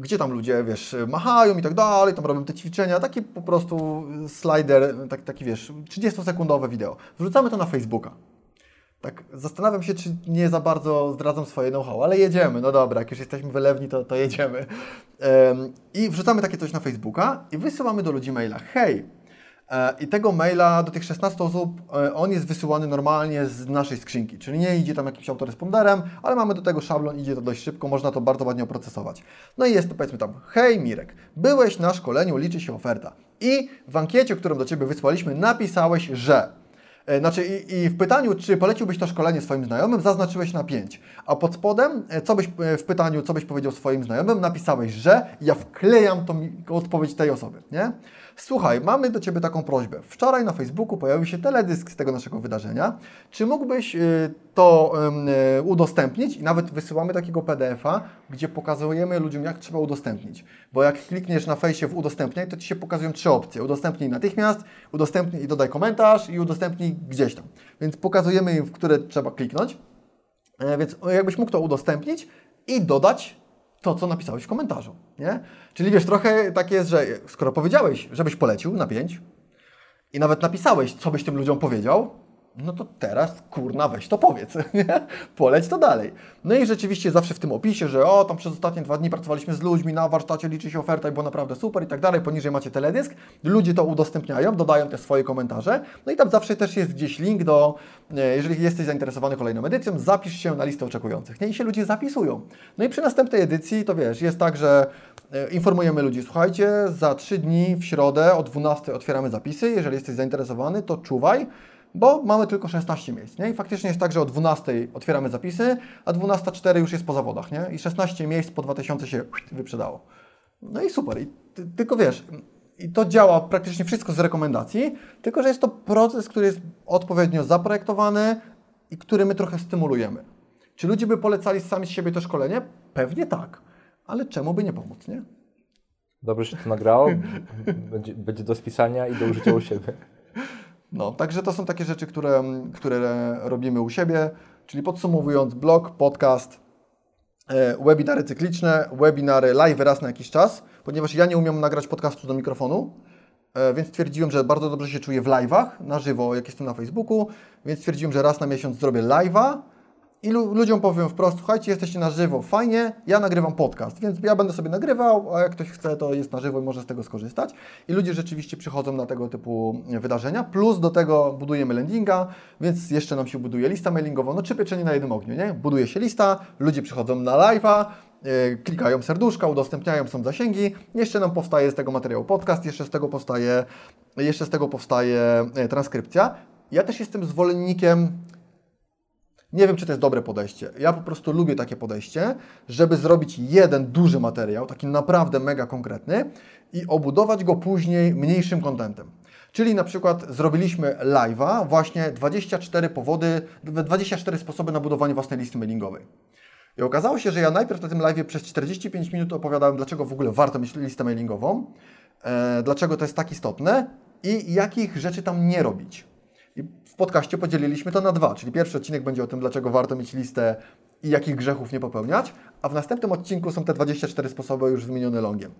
gdzie tam ludzie, wiesz, machają i tak dalej, tam robią te ćwiczenia, taki po prostu slider, tak, taki wiesz, 30-sekundowe wideo. Wrzucamy to na Facebooka. Tak, zastanawiam się, czy nie za bardzo zdradzam swoje know-how, ale jedziemy, no dobra, jak już jesteśmy wylewni, to, to jedziemy. Em, I wrzucamy takie coś na Facebooka i wysyłamy do ludzi maila. Hej, I tego maila do tych 16 osób, e, on jest wysyłany normalnie z naszej skrzynki, czyli nie idzie tam jakimś autoresponderem, ale mamy do tego szablon, idzie to dość szybko, można to bardzo ładnie oprocesować. No i jest to powiedzmy tam, hej Mirek, byłeś na szkoleniu, liczy się oferta. I w ankiecie, którą do Ciebie wysłaliśmy, napisałeś, że E, Znaczy i, i w pytaniu, czy poleciłbyś to szkolenie swoim znajomym, zaznaczyłeś na 5. A pod spodem, e, co byś e, w pytaniu, co byś powiedział swoim znajomym, napisałeś, że ja wklejam tą odpowiedź tej osoby, nie? Słuchaj, mamy do Ciebie taką prośbę. Wczoraj na Facebooku pojawił się teledysk z tego naszego wydarzenia. Czy mógłbyś y, to y, udostępnić? I nawet wysyłamy takiego PDF-a, gdzie pokazujemy ludziom, jak trzeba udostępnić. Bo jak klikniesz na fejsie w udostępniaj, to Ci się pokazują trzy opcje. Udostępnij natychmiast, udostępnij i dodaj komentarz i udostępnij gdzieś tam. Więc pokazujemy im, w które trzeba kliknąć. E, Więc jakbyś mógł to udostępnić i dodać to, co napisałeś w komentarzu, nie? Czyli wiesz, trochę tak jest, że skoro powiedziałeś, żebyś polecił na pięć i nawet napisałeś, co byś tym ludziom powiedział, no to teraz, kurna, weź to powiedz, <laughs> nie? Poleć to dalej. No i rzeczywiście zawsze w tym opisie, że o, tam przez ostatnie dwa dni pracowaliśmy z ludźmi, na warsztacie liczy się oferta i było naprawdę super i tak dalej, poniżej macie teledysk, ludzie to udostępniają, dodają te swoje komentarze, no i tam zawsze też jest gdzieś link do, e, jeżeli jesteś zainteresowany kolejną edycją, zapisz się na listę oczekujących, nie? I się ludzie zapisują. No i przy następnej edycji, to wiesz, jest tak, że e, informujemy ludzi, słuchajcie, za trzy dni w środę o 12 otwieramy zapisy, jeżeli jesteś zainteresowany, to czuwaj, bo mamy tylko 16 miejsc, nie? I faktycznie jest tak, że o 12 otwieramy zapisy, a 12.04 już jest po zawodach, nie? I 16 miejsc po 2000 się wyprzedało. No i super. I ty, tylko wiesz, i to działa praktycznie wszystko z rekomendacji, tylko że jest to proces, który jest odpowiednio zaprojektowany i który my trochę stymulujemy. Czy ludzie by polecali sami z siebie to szkolenie? Pewnie tak, ale czemu by nie pomóc, nie? Dobrze się to nagrało, będzie, będzie do spisania i do użycia u siebie. No, także to są takie rzeczy, które, które robimy u siebie. Czyli podsumowując, blog, podcast, e, webinary cykliczne, webinary live raz na jakiś czas, ponieważ ja nie umiem nagrać podcastu do mikrofonu, e, więc stwierdziłem, że bardzo dobrze się czuję w live'ach, na żywo, jak jestem na Facebooku, więc stwierdziłem, że raz na miesiąc zrobię live'a i lu- ludziom powiem wprost, słuchajcie, jesteście na żywo, fajnie, ja nagrywam podcast, więc ja będę sobie nagrywał, a jak ktoś chce, to jest na żywo i może z tego skorzystać. I ludzie rzeczywiście przychodzą na tego typu wydarzenia, plus do tego budujemy landinga, więc jeszcze nam się buduje lista mailingowa, no czy pieczenie na jednym ogniu, nie? Buduje się lista, ludzie przychodzą na live'a, yy, klikają serduszka, udostępniają, są zasięgi, jeszcze nam powstaje z tego materiału podcast, jeszcze z tego powstaje, jeszcze z tego powstaje e, transkrypcja. Ja też jestem zwolennikiem nie wiem, czy to jest dobre podejście. Ja po prostu lubię takie podejście, żeby zrobić jeden duży materiał, taki naprawdę mega konkretny i obudować go później mniejszym kontentem. Czyli na przykład zrobiliśmy live'a, właśnie 24 powody, 24 sposoby na budowanie własnej listy mailingowej. I okazało się, że ja najpierw na tym live'ie przez 45 minut opowiadałem, dlaczego w ogóle warto mieć listę mailingową, e, dlaczego to jest tak istotne i jakich rzeczy tam nie robić. Podcaście podzieliliśmy to na dwa, czyli pierwszy odcinek będzie o tym, dlaczego warto mieć listę i jakich grzechów nie popełniać, a w następnym odcinku są te 24 sposoby już wymienione longiem.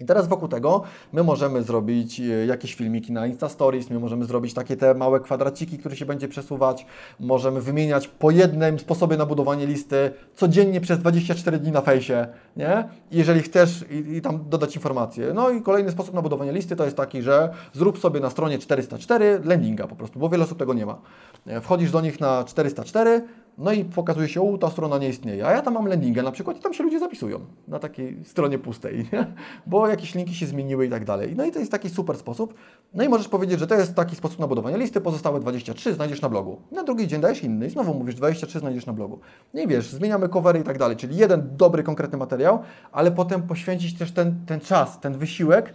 I teraz wokół tego my możemy zrobić e, jakieś filmiki na Insta Stories, my możemy zrobić takie te małe kwadraciki, które się będzie przesuwać, możemy wymieniać po jednym sposobie na budowanie listy codziennie przez 24 dni na fejsie, nie? Jeżeli chcesz i, i tam dodać informacje. No i kolejny sposób na budowanie listy to jest taki, że zrób sobie na stronie 404 landinga po prostu, bo wiele osób tego nie ma. E, Wchodzisz do nich na 404, no i pokazuje się, o, ta strona nie istnieje. A ja tam mam landingę na przykład i tam się ludzie zapisują na takiej stronie pustej, nie? <laughs> bo jakieś linki się zmieniły i tak dalej. No i to jest taki super sposób. No i możesz powiedzieć, że to jest taki sposób na budowanie listy, pozostałe 23 znajdziesz na blogu. Na drugi dzień dajesz inny i znowu mówisz 23 znajdziesz na blogu. No i wiesz, zmieniamy covery i tak dalej, czyli jeden dobry, konkretny materiał, ale potem poświęcić też ten, ten czas, ten wysiłek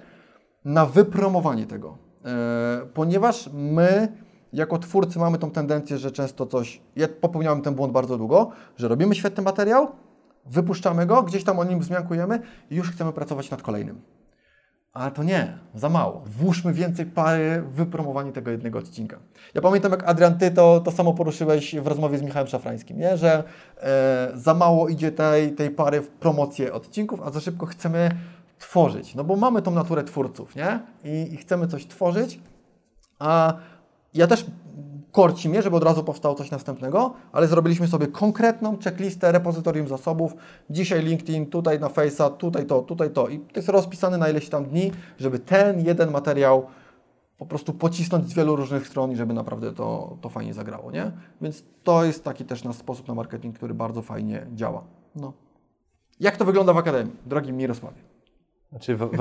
na wypromowanie tego. E, ponieważ my jako twórcy mamy tą tendencję, że często coś, ja popełniałem ten błąd bardzo długo, że robimy świetny materiał, wypuszczamy go, gdzieś tam o nim wzmiankujemy i już chcemy pracować nad kolejnym. Ale to nie, za mało. Włóżmy więcej pary w wypromowanie tego jednego odcinka. Ja pamiętam, jak Adrian, ty to, to samo poruszyłeś w rozmowie z Michałem Szafrańskim, nie? że e, za mało idzie tej, tej pary w promocję odcinków, a za szybko chcemy tworzyć. No bo mamy tą naturę twórców, nie? I, i chcemy coś tworzyć, a ja też korci mnie, żeby od razu powstało coś następnego, ale zrobiliśmy sobie konkretną checklistę repozytorium zasobów. Dzisiaj LinkedIn, tutaj na Face'a, tutaj to, tutaj to. I to jest rozpisane na ileś tam dni, żeby ten jeden materiał po prostu pocisnąć z wielu różnych stron i żeby naprawdę to, to fajnie zagrało, nie? Więc to jest taki też nasz sposób na marketing, który bardzo fajnie działa. No. Jak to wygląda w Akademii, drogi Mirosławie? Znaczy, w, w,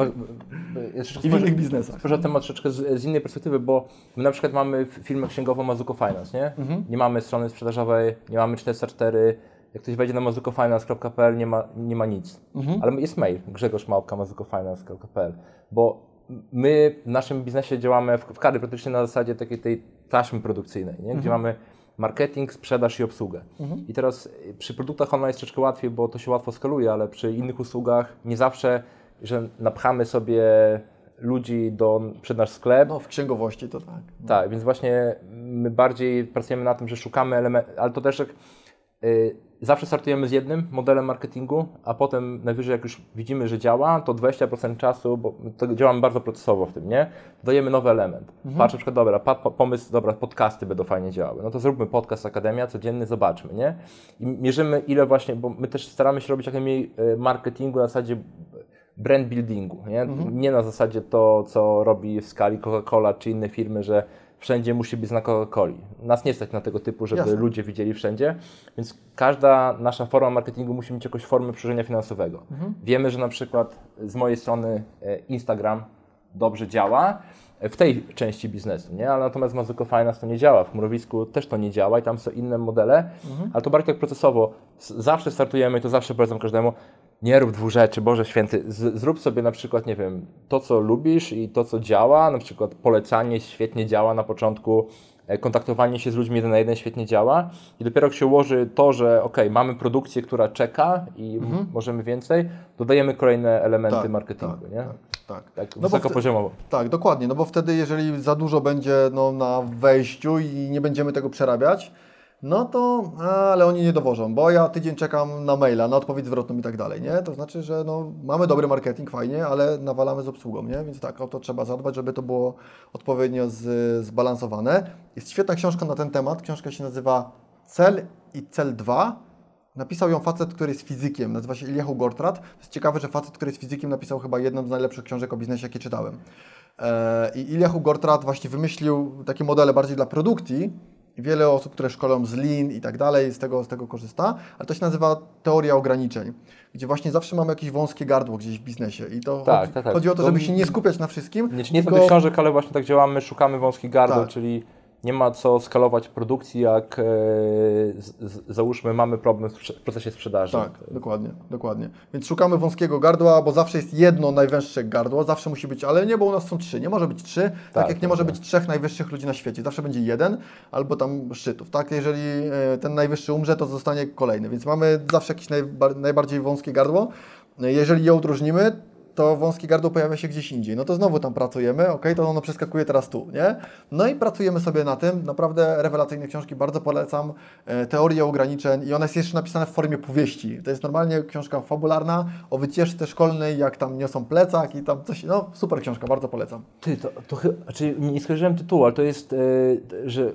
ja I w innych biznesach. Spojrzę temat troszeczkę z, z innej perspektywy, bo my na przykład mamy firmę księgową Mazuko Finance, nie? Mhm. Nie mamy strony sprzedażowej, nie mamy 404. Jak ktoś wejdzie na mazukofinance.pl nie ma, nie ma nic. Mhm. Ale jest mail grzegorz.mazukofinance.pl bo my w naszym biznesie działamy w, w Kary praktycznie na zasadzie takiej tej taśmy produkcyjnej, nie? gdzie mamy marketing, sprzedaż i obsługę. I teraz przy produktach online jest troszeczkę łatwiej, bo to się łatwo skaluje, ale przy innych usługach nie zawsze, że napchamy sobie ludzi do, przed nasz sklep, No, w księgowości to tak. tak, więc właśnie my bardziej pracujemy na tym, że szukamy elementów, ale to też tak, y, zawsze startujemy z jednym modelem marketingu, a potem najwyżej jak już widzimy, że działa, to 20% czasu, bo to działamy bardzo procesowo w tym, nie? Dodajemy nowy element. Patrz na przykład, dobra, pomysł, dobra, podcasty będą fajnie działały. No to zróbmy podcast Akademia, codzienny, zobaczmy, nie? I mierzymy ile właśnie, bo my też staramy się robić jak najmniej y, marketingu na zasadzie brand buildingu, nie? nie na zasadzie to, co robi w skali Coca-Cola czy inne firmy, że wszędzie musi być znak Coca-Coli. Nas nie stać na tego typu, żeby Jasne. ludzie widzieli wszędzie, więc każda nasza forma marketingu musi mieć jakąś formę przełożenia finansowego. Wiemy, że na przykład z mojej strony e, Instagram dobrze działa e, w tej części biznesu, nie? ale natomiast Mazuko Finance to nie działa, w Chmurowisku też to nie działa i tam są inne modele, ale to bardziej tak procesowo. Zawsze startujemy i to zawsze polecam każdemu, nie rób dwóch rzeczy, Boże Święty, z, zrób sobie na przykład, nie wiem, to co lubisz i to co działa, na przykład polecanie świetnie działa na początku, e, kontaktowanie się z ludźmi jeden na jeden świetnie działa i dopiero jak się ułoży to, że ok, mamy produkcję, która czeka i m- możemy więcej, dodajemy kolejne elementy Tak, marketingu, tak, nie? tak, tak. Tak, No wysokopoziomowo. Tak, dokładnie, no bo wtedy jeżeli za dużo będzie no, na wejściu i nie będziemy tego przerabiać, no to, ale oni nie dowożą, bo ja tydzień czekam na maila, na odpowiedź zwrotną i tak dalej, nie? To znaczy, że no, mamy dobry marketing, fajnie, ale nawalamy z obsługą, nie? Więc tak, o to trzeba zadbać, żeby to było odpowiednio z, zbalansowane. Jest świetna książka na ten temat, książka się nazywa Cel i Cel 2. Napisał ją facet, który jest fizykiem, nazywa się Iliahu Gortrat. To jest ciekawe, że facet, który jest fizykiem, napisał chyba jedną z najlepszych książek o biznesie, jakie czytałem. E, I Iliahu Gortrat właśnie wymyślił takie modele bardziej dla produkcji. Wiele osób, które szkolą z Lean i tak dalej, z tego, z tego korzysta, ale to się nazywa teoria ograniczeń, gdzie właśnie zawsze mamy jakieś wąskie gardło gdzieś w biznesie i to Tak, chodzi, tak, tak. chodzi o to, żeby się nie skupiać na wszystkim. Nie, nie tylko- książek, ale właśnie tak działamy, szukamy wąskich gardła, Tak. czyli nie ma co skalować produkcji, jak e, załóżmy mamy problem w procesie sprzedaży. Tak, dokładnie, dokładnie. Więc szukamy wąskiego gardła, bo zawsze jest jedno najwęższe gardło, zawsze musi być, ale nie, bo u nas są trzy, nie może być trzy, tak, Tak, jak nie może być trzech najwyższych ludzi na świecie, zawsze będzie jeden albo tam szczytów, tak? Jeżeli e, ten najwyższy umrze, to zostanie kolejny, więc mamy zawsze jakieś najba, najbardziej wąskie gardło. E, Jeżeli je udrożnimy, to wąskie gardło pojawia się gdzieś indziej. No to znowu tam pracujemy, ok, to ono przeskakuje teraz tu, nie? No i pracujemy sobie na tym. Naprawdę rewelacyjne książki, bardzo polecam. E, Teoria ograniczeń i ona jest jeszcze napisana w formie powieści. To jest normalnie książka fabularna o wycieczce szkolnej, jak tam niosą plecak i tam coś. No super książka, bardzo polecam. Ty, to, to chyba, znaczy nie skojarzyłem tytułu, ale to jest, e, że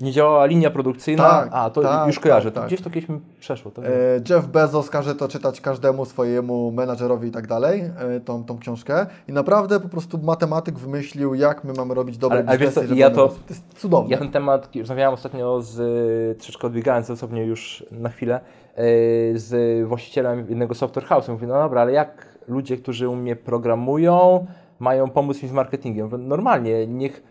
nie działała linia produkcyjna, Tak, a to tak, już kojarzę, tak, tak. gdzieś to kiedyś mi przeszło. E, Jeff Bezos każe to czytać każdemu swojemu menadżerowi i tak dalej, e, tą, tą książkę. I naprawdę po prostu matematyk wymyślił, jak my mamy robić dobre Ale- ale biznesy. żeby ja to- to jest cudowne. Ja ten temat rozmawiałem ostatnio z, troszeczkę odbiegając osobnie już na chwilę, z właścicielem jednego software house'u. Mówię, no dobra, ale jak ludzie, którzy u mnie programują, mają pomóc mi z marketingiem? Normalnie, niech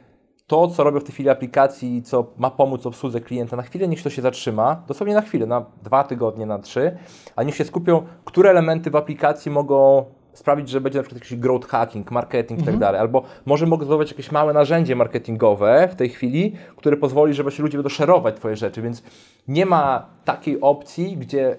to, co robią w tej chwili aplikacji, co ma pomóc obsłudze klienta na chwilę, niech to się zatrzyma, dosłownie na chwilę, na dwa tygodnie, na trzy, a niech się skupią, które elementy w aplikacji mogą sprawić, że będzie na przykład jakiś growth hacking, marketing i tak dalej, albo może mogą zbudować jakieś małe narzędzie marketingowe w tej chwili, które pozwoli, że właśnie ludzie będą szerować Twoje rzeczy, więc nie ma takiej opcji, gdzie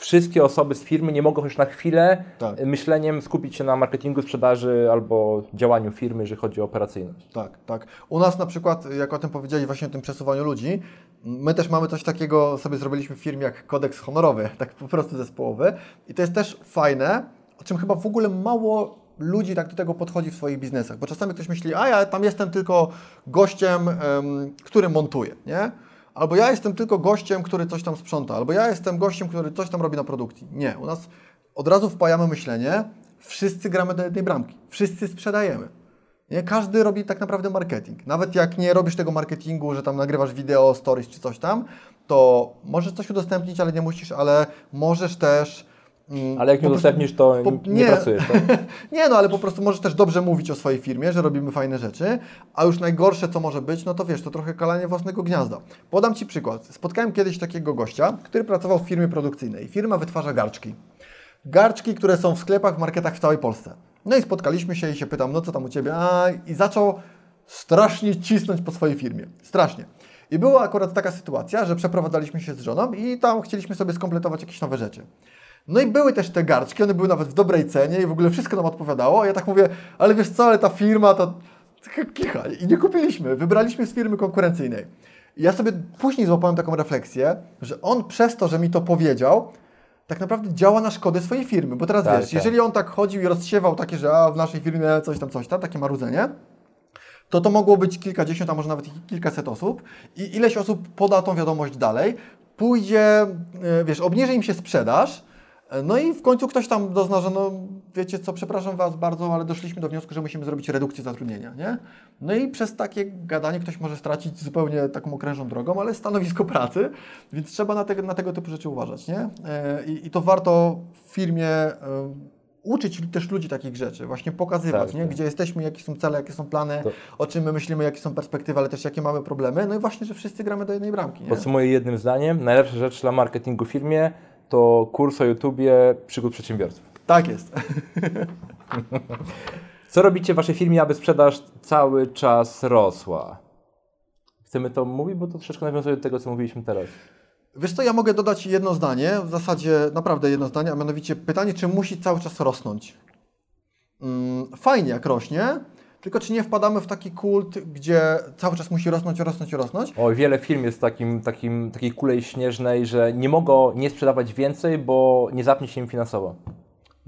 wszystkie osoby z firmy nie mogą już na chwilę Tak. myśleniem skupić się na marketingu, sprzedaży albo działaniu firmy, jeżeli chodzi o operacyjność. Tak, tak. U nas na przykład, jak o tym powiedzieli, właśnie o tym przesuwaniu ludzi, my też mamy coś takiego, sobie zrobiliśmy w firmie jak kodeks honorowy, <laughs> tak po prostu zespołowy. I to jest też fajne, o czym chyba w ogóle mało ludzi tak do tego podchodzi w swoich biznesach, bo czasami ktoś myśli, a ja tam jestem tylko gościem, em, który montuje, nie? Albo ja jestem tylko gościem, który coś tam sprząta, albo ja jestem gościem, który coś tam robi na produkcji. Nie, u nas od razu wpajamy myślenie, wszyscy gramy do jednej bramki, wszyscy sprzedajemy. Nie? Każdy robi tak naprawdę marketing. Nawet jak nie robisz tego marketingu, że tam nagrywasz wideo, stories czy coś tam, to możesz coś udostępnić, ale nie musisz, ale możesz też. Mm, Ale jak nie udostępnisz, to po- nie, nie. pracujesz. Tak? <laughs> Nie, no ale po prostu możesz też dobrze mówić o swojej firmie, że robimy fajne rzeczy, a już najgorsze, co może być, no to wiesz, to trochę kalanie własnego gniazda. Podam Ci przykład. Spotkałem kiedyś takiego gościa, który pracował w firmie produkcyjnej. Firma wytwarza garczki. Garczki, które są w sklepach, w marketach w całej Polsce. No i spotkaliśmy się i się pytam, no co tam u Ciebie? A, I zaczął strasznie cisnąć po swojej firmie. Strasznie. I była akurat taka sytuacja, że przeprowadzaliśmy się z żoną i tam chcieliśmy sobie skompletować jakieś nowe rzeczy. No i były też te garczki, one były nawet w dobrej cenie i w ogóle wszystko nam odpowiadało. A ja tak mówię, ale wiesz co, ale ta firma to kicha. I nie kupiliśmy, wybraliśmy z firmy konkurencyjnej. I ja sobie później złapałem taką refleksję, że on przez to, że mi to powiedział, tak naprawdę działa na szkodę swojej firmy. Bo teraz Tak, wiesz, tak. jeżeli on tak chodził i rozsiewał takie, że a w naszej firmie coś tam, coś tam, takie marudzenie, to to mogło być kilkadziesiąt, a może nawet kilkaset osób i ileś osób poda tą wiadomość dalej, pójdzie, e, wiesz, obniży im się sprzedaż, no i w końcu ktoś tam dozna, że no wiecie co, przepraszam Was bardzo, ale doszliśmy do wniosku, że musimy zrobić redukcję zatrudnienia, nie? No i przez takie gadanie ktoś może stracić zupełnie taką okrężną drogą, ale stanowisko pracy, więc trzeba na, tego na tego typu rzeczy uważać, nie? E, I, i to warto w firmie e, uczyć też ludzi takich rzeczy, właśnie pokazywać, Tak, nie? tak. gdzie jesteśmy, jakie są cele, jakie są plany, To- o czym my myślimy, jakie są perspektywy, ale też jakie mamy problemy. No i właśnie, że wszyscy gramy do jednej bramki. Nie? Podsumuję jednym zdaniem. Najlepsza rzecz dla marketingu w firmie to kurs o YouTubie przygód przedsiębiorców. Tak jest. <laughs> Co robicie w waszej firmie, aby sprzedaż cały czas rosła? Chcemy to mówić, bo to troszeczkę nawiązuje do tego, co mówiliśmy teraz. Wiesz co, ja mogę dodać jedno zdanie, w zasadzie naprawdę jedno zdanie, a mianowicie pytanie, czy musi cały czas rosnąć. Mm, fajnie jak rośnie, tylko czy nie wpadamy w taki kult, gdzie cały czas musi rosnąć, rosnąć, rosnąć. O, wiele firm jest takim, takim, takiej kulej śnieżnej, że nie mogą nie sprzedawać więcej, bo nie zapnie się im finansowo.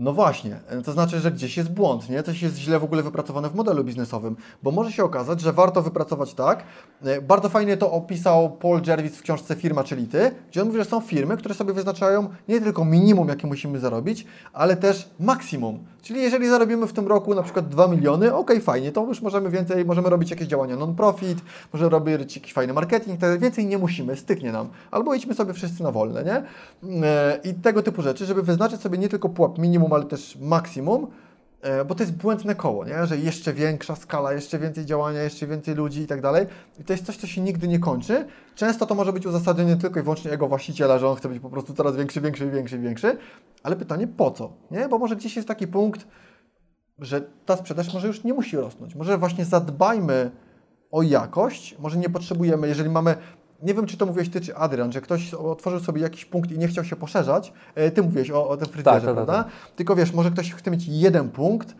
No właśnie, e, to znaczy, że gdzieś jest błąd, nie? Coś jest źle w ogóle wypracowane w modelu biznesowym, bo może się okazać, że warto wypracować tak. e, Bardzo fajnie to opisał Paul Jervis w książce Firma czyli Ty, gdzie on mówi, że są firmy, które sobie wyznaczają nie tylko minimum, jakie musimy zarobić, ale też maksimum. Czyli jeżeli zarobimy w tym roku na przykład 2 miliony, ok, fajnie, to już możemy więcej, możemy robić jakieś działania non-profit, możemy robić jakiś fajny marketing, tak więcej nie musimy, styknie nam. Albo idźmy sobie wszyscy na wolne, nie? E, I tego typu rzeczy, żeby wyznaczyć sobie nie tylko pułap minimum, ale też maksimum, e, bo to jest błędne koło, nie? że jeszcze większa skala, jeszcze więcej działania, jeszcze więcej ludzi i tak dalej. I to jest coś, co się nigdy nie kończy. Często to może być uzasadnienie tylko i wyłącznie jego właściciela, że on chce być po prostu coraz większy, większy, większy, większy. Ale pytanie po co? Nie? Bo może gdzieś jest taki punkt, że ta sprzedaż może już nie musi rosnąć. Może właśnie zadbajmy o jakość, może nie potrzebujemy, jeżeli mamy, nie wiem czy to mówiłeś Ty czy Adrian, że ktoś otworzył sobie jakiś punkt i nie chciał się poszerzać, E, Ty mówiłeś o, o tym fryzjerze, Tak, tak, tak, prawda? Tylko wiesz, może ktoś chce mieć jeden punkt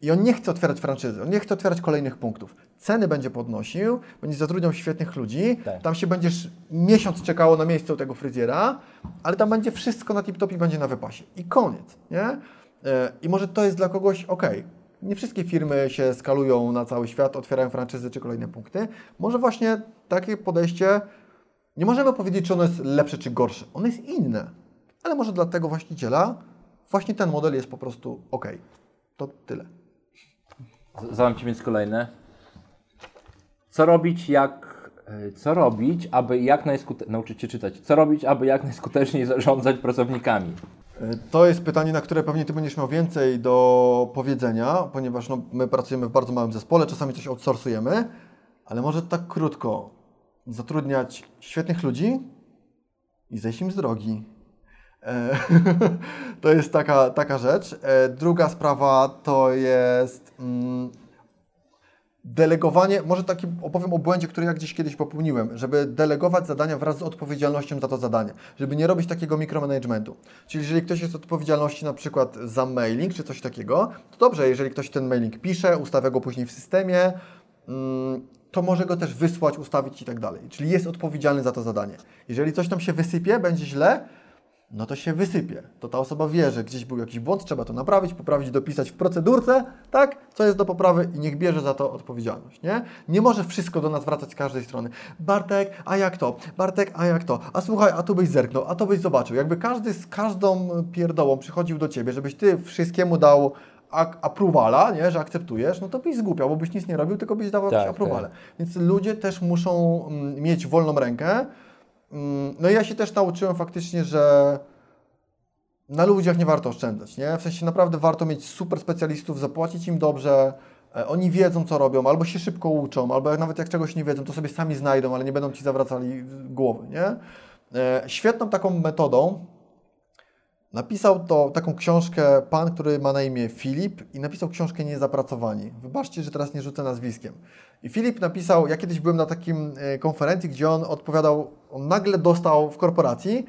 i on nie chce otwierać franczyzy, on nie chce otwierać kolejnych punktów. Ceny będzie podnosił, będzie zatrudniał świetnych ludzi, Tak. tam się będziesz miesiąc czekało na miejsce u tego fryzjera, ale tam będzie wszystko na tip-top i będzie na wypasie. I koniec, nie? E, I może to jest dla kogoś ok. Nie wszystkie firmy się skalują na cały świat, otwierają franczyzy czy kolejne punkty. Może właśnie takie podejście, nie możemy powiedzieć, czy ono jest lepsze czy gorsze. Ono jest inne, ale może dla tego właściciela właśnie ten model jest po prostu ok. To tyle. Zadam Ci więc kolejne. Co robić, jak... e, Co robić, aby jak najskuteczniej... Nauczyć się czytać. Co robić, aby jak najskuteczniej zarządzać pracownikami? E, To jest pytanie, na które pewnie Ty będziesz miał więcej do powiedzenia, ponieważ no, my pracujemy w bardzo małym zespole, czasami coś outsourcujemy, ale może tak krótko zatrudniać świetnych ludzi i zejść im z drogi. E, <laughs> to jest taka, taka rzecz. E, druga sprawa to jest mm, delegowanie, może taki opowiem o błędzie, który ja gdzieś kiedyś popełniłem, żeby delegować zadania wraz z odpowiedzialnością za to zadanie, żeby nie robić takiego mikromanagementu. Czyli jeżeli ktoś jest odpowiedzialności na przykład za mailing czy coś takiego, to dobrze, jeżeli ktoś ten mailing pisze, ustawia go później w systemie, mm, to może go też wysłać, ustawić i tak dalej. Czyli jest odpowiedzialny za to zadanie. Jeżeli coś tam się wysypie, będzie źle, no to się wysypie. To ta osoba wie, że gdzieś był jakiś błąd, trzeba to naprawić, poprawić, dopisać w procedurce, tak? Co jest do poprawy i niech bierze za to odpowiedzialność, nie? Nie może wszystko do nas wracać z każdej strony. Bartek, a jak to? Bartek, a jak to? A słuchaj, a tu byś zerknął, a to byś zobaczył. Jakby każdy z każdą pierdołą przychodził do Ciebie, żebyś Ty wszystkiemu dał ak- approvala, nie? Że akceptujesz, no to byś zgubiał, bo byś nic nie robił, tylko byś dawał Tak, jakieś approvale. Więc ludzie też muszą mm, mieć wolną rękę, Mm, No i ja się też nauczyłem faktycznie, że na ludziach nie warto oszczędzać, nie? W sensie naprawdę warto mieć super specjalistów, zapłacić im dobrze, e, oni wiedzą co robią, albo się szybko uczą, albo jak nawet jak czegoś nie wiedzą, to sobie sami znajdą, ale nie będą Ci zawracali głowy, nie? E, Świetną taką metodą Napisał to taką książkę pan, który ma na imię Filip i napisał książkę Niezapracowani. Wybaczcie, że teraz nie rzucę nazwiskiem. I Filip napisał, ja kiedyś byłem na takim e, konferencji, gdzie on odpowiadał, on nagle dostał w korporacji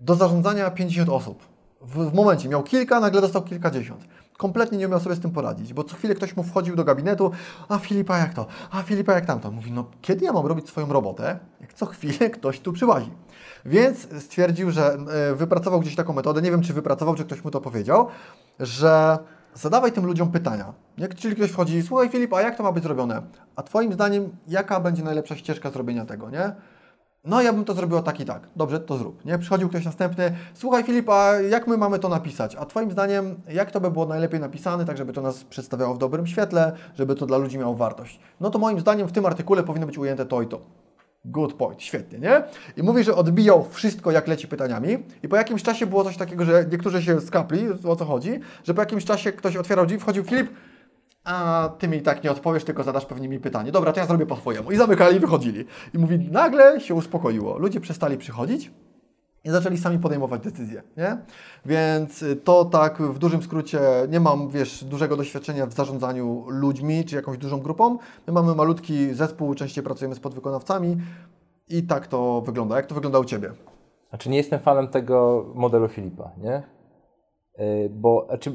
do zarządzania 50 osób. W, w momencie miał kilka, nagle dostał kilkadziesiąt. Kompletnie nie umiał sobie z tym poradzić, bo co chwilę ktoś mu wchodził do gabinetu, a Filipa jak to, a Filipa jak tamto. Mówi, no kiedy ja mam robić swoją robotę, jak co chwilę ktoś tu przyłazi. Więc stwierdził, że e, wypracował gdzieś taką metodę, nie wiem czy wypracował, czy ktoś mu to powiedział, że zadawaj tym ludziom pytania. Jak, czyli ktoś wchodzi, słuchaj Filip, a jak to ma być zrobione? A Twoim zdaniem, jaka będzie najlepsza ścieżka zrobienia tego, nie? No ja bym to zrobiła tak i tak. Dobrze, to zrób. Nie? Przychodził ktoś następny. Słuchaj Filip, a jak my mamy to napisać? A Twoim zdaniem, jak to by było najlepiej napisane, tak żeby to nas przedstawiało w dobrym świetle, żeby to dla ludzi miało wartość? No to moim zdaniem w tym artykule powinno być ujęte to i to. Good point, świetnie, nie? I mówi, że odbijał wszystko, jak leci pytaniami. I po jakimś czasie było coś takiego, że niektórzy się skapli, o co chodzi, że po jakimś czasie ktoś otwierał drzwi, wchodził Filip, a ty mi tak nie odpowiesz, tylko zadasz pewnie mi pytanie. Dobra, to ja zrobię po twojemu. I zamykali i wychodzili. I mówi, nagle się uspokoiło. Ludzie przestali przychodzić i zaczęli sami podejmować decyzje, nie? Więc y, to tak w dużym skrócie, nie mam, wiesz, dużego doświadczenia w zarządzaniu ludźmi czy jakąś dużą grupą. My mamy malutki zespół, częściej pracujemy z podwykonawcami i tak to wygląda. Jak to wygląda u Ciebie? Znaczy nie jestem fanem tego modelu Filipa, nie? Yy, bo znaczy,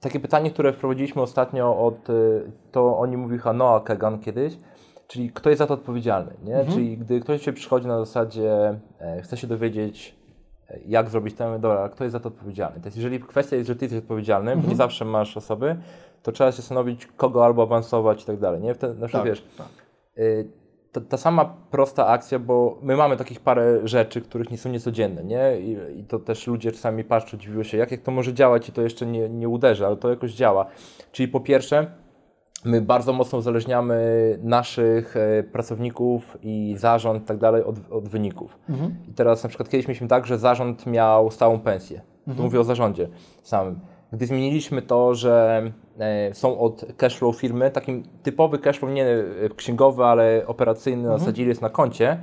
takie pytanie, które wprowadziliśmy ostatnio od, y, to oni mówił Noah Kagan kiedyś, czyli kto jest za to odpowiedzialny, nie? Czyli gdy ktoś się przychodzi na zasadzie, e, chce się dowiedzieć, e, jak zrobić to, dobra, kto jest za to odpowiedzialny? To jest, jeżeli kwestia jest, że ty jesteś odpowiedzialny, bo nie zawsze masz osoby, to trzeba się zastanowić, kogo albo awansować i tak dalej, nie? Wtedy, na przykład, wiesz, tak. Y, ta, ta sama prosta akcja, bo my mamy takich parę rzeczy, których nie są niecodzienne, nie? I, i to też ludzie czasami patrzą, dziwią się, jak, jak to może działać i to jeszcze nie, nie uderzy, ale to jakoś działa. Czyli po pierwsze, my bardzo mocno uzależniamy naszych e, pracowników i zarząd i tak dalej od, od wyników. I teraz na przykład kiedyś mieliśmy tak, że zarząd miał stałą pensję. Tu mówię o zarządzie samym. Gdy zmieniliśmy to, że e, są od cashflow firmy, takim typowy cashflow, nie e, księgowy, ale operacyjny, na zasadzie jest na koncie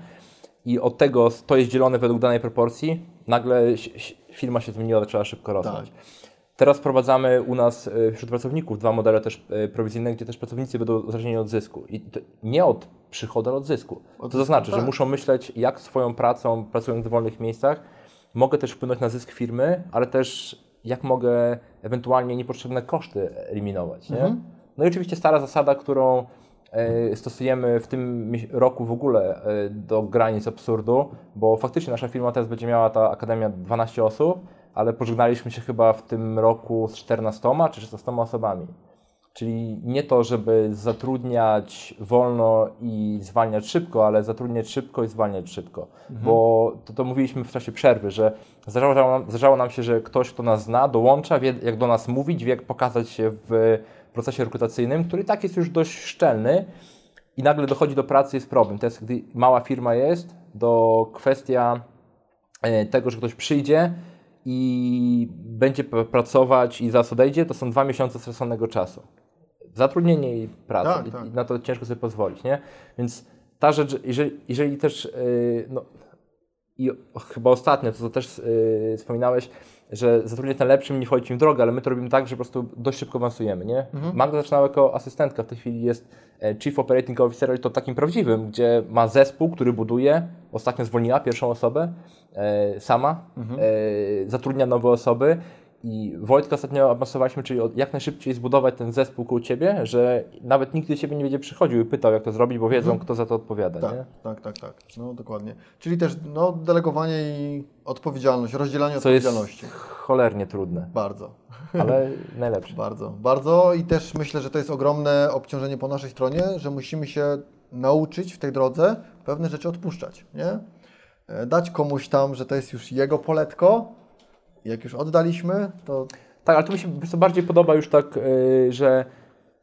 i od tego to jest dzielone według danej proporcji, nagle firma się zmieniła, zaczęła szybko rosnąć. Teraz wprowadzamy u nas e, wśród pracowników dwa modele też e, prowizyjne, gdzie też pracownicy będą uzależnieni od zysku. I nie od przychodu, ale od zysku. To to znaczy, tak. że muszą myśleć, jak swoją pracą, pracując w wolnych miejscach, mogę też wpłynąć na zysk firmy, ale też jak mogę ewentualnie niepotrzebne koszty eliminować. Nie? No i oczywiście stara zasada, którą e, stosujemy w tym roku w ogóle do granic absurdu, bo faktycznie nasza firma teraz będzie miała ta akademia 12 osób, ale pożegnaliśmy się chyba w tym roku z 14 czy 16 osobami. Czyli nie to, żeby zatrudniać wolno i zwalniać szybko, ale zatrudniać szybko i zwalniać szybko. Bo to, to mówiliśmy w czasie przerwy, że zdarzało nam, zdarzało nam się, że ktoś, kto nas zna, dołącza, wie jak do nas mówić, wie jak pokazać się w procesie rekrutacyjnym, który i tak jest już dość szczelny i nagle dochodzi do pracy, jest problem. To jest, gdy mała firma jest, do kwestia e, tego, że ktoś przyjdzie i będzie pracować i zaraz odejdzie, to są dwa miesiące straconego czasu. Zatrudnienie i praca. Tak, I, tak. I na to ciężko sobie pozwolić, nie? Więc ta rzecz, że jeżeli, jeżeli też, yy, no, i chyba ostatnio, to co też yy, wspominałeś, że zatrudniać na lepszym nie wchodzi im w drogę, ale my to robimy tak, że po prostu dość szybko awansujemy, nie? Magda zaczynała jako asystentka, w tej chwili jest e, Chief Operating Officer, ale to takim prawdziwym, gdzie ma zespół, który buduje, ostatnio zwolniła pierwszą osobę sama, e, zatrudnia nowe osoby i Wojtka ostatnio awansowaliśmy, czyli jak najszybciej zbudować ten zespół koło Ciebie, że nawet nikt do Ciebie nie będzie przychodził i pytał, jak to zrobić, bo wiedzą, kto za to odpowiada, Tak, nie? tak, tak, tak. No dokładnie. Czyli też no, delegowanie i odpowiedzialność, rozdzielanie Co jest odpowiedzialności. cholernie trudne, Bardzo. ale <laughs> najlepsze. Bardzo, bardzo i też myślę, że to jest ogromne obciążenie po naszej stronie, że musimy się nauczyć w tej drodze pewne rzeczy odpuszczać, nie? E, Dać komuś tam, że to jest już jego poletko. Jak już oddaliśmy, to Tak, ale to mi się co, bardziej podoba już tak, yy, że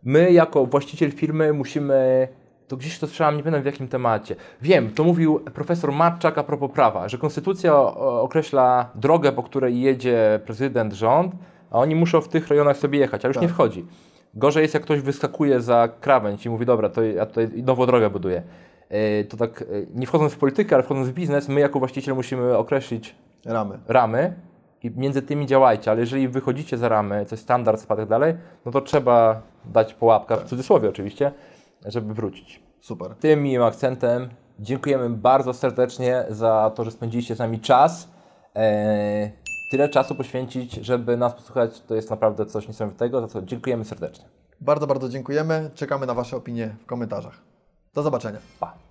my jako właściciel firmy musimy, to gdzieś to słyszałem, nie pamiętam w jakim temacie. Wiem, to mówił profesor Matczak a propos prawa, że konstytucja określa drogę, po której jedzie prezydent, rząd, a oni muszą w tych rejonach sobie jechać, ale już nie Tak. wchodzi. Gorzej jest, jak ktoś wyskakuje za krawędź i mówi, dobra, to ja tutaj nową drogę buduję. Yy, To tak, yy, nie wchodząc w politykę, ale wchodząc w biznes, my jako właściciel musimy określić ramy. ramy i między tymi działajcie, ale jeżeli wychodzicie za ramy, coś standard, spadek tak dalej, no to trzeba dać połapka, w cudzysłowie oczywiście, żeby wrócić. Super. Tym miłym akcentem dziękujemy bardzo serdecznie za to, że spędziliście z nami czas. Eee, tyle czasu poświęcić, żeby nas posłuchać, to jest naprawdę coś niesamowitego, za co dziękujemy serdecznie. Bardzo, bardzo dziękujemy. Czekamy na Wasze opinie w komentarzach. Do zobaczenia. Pa!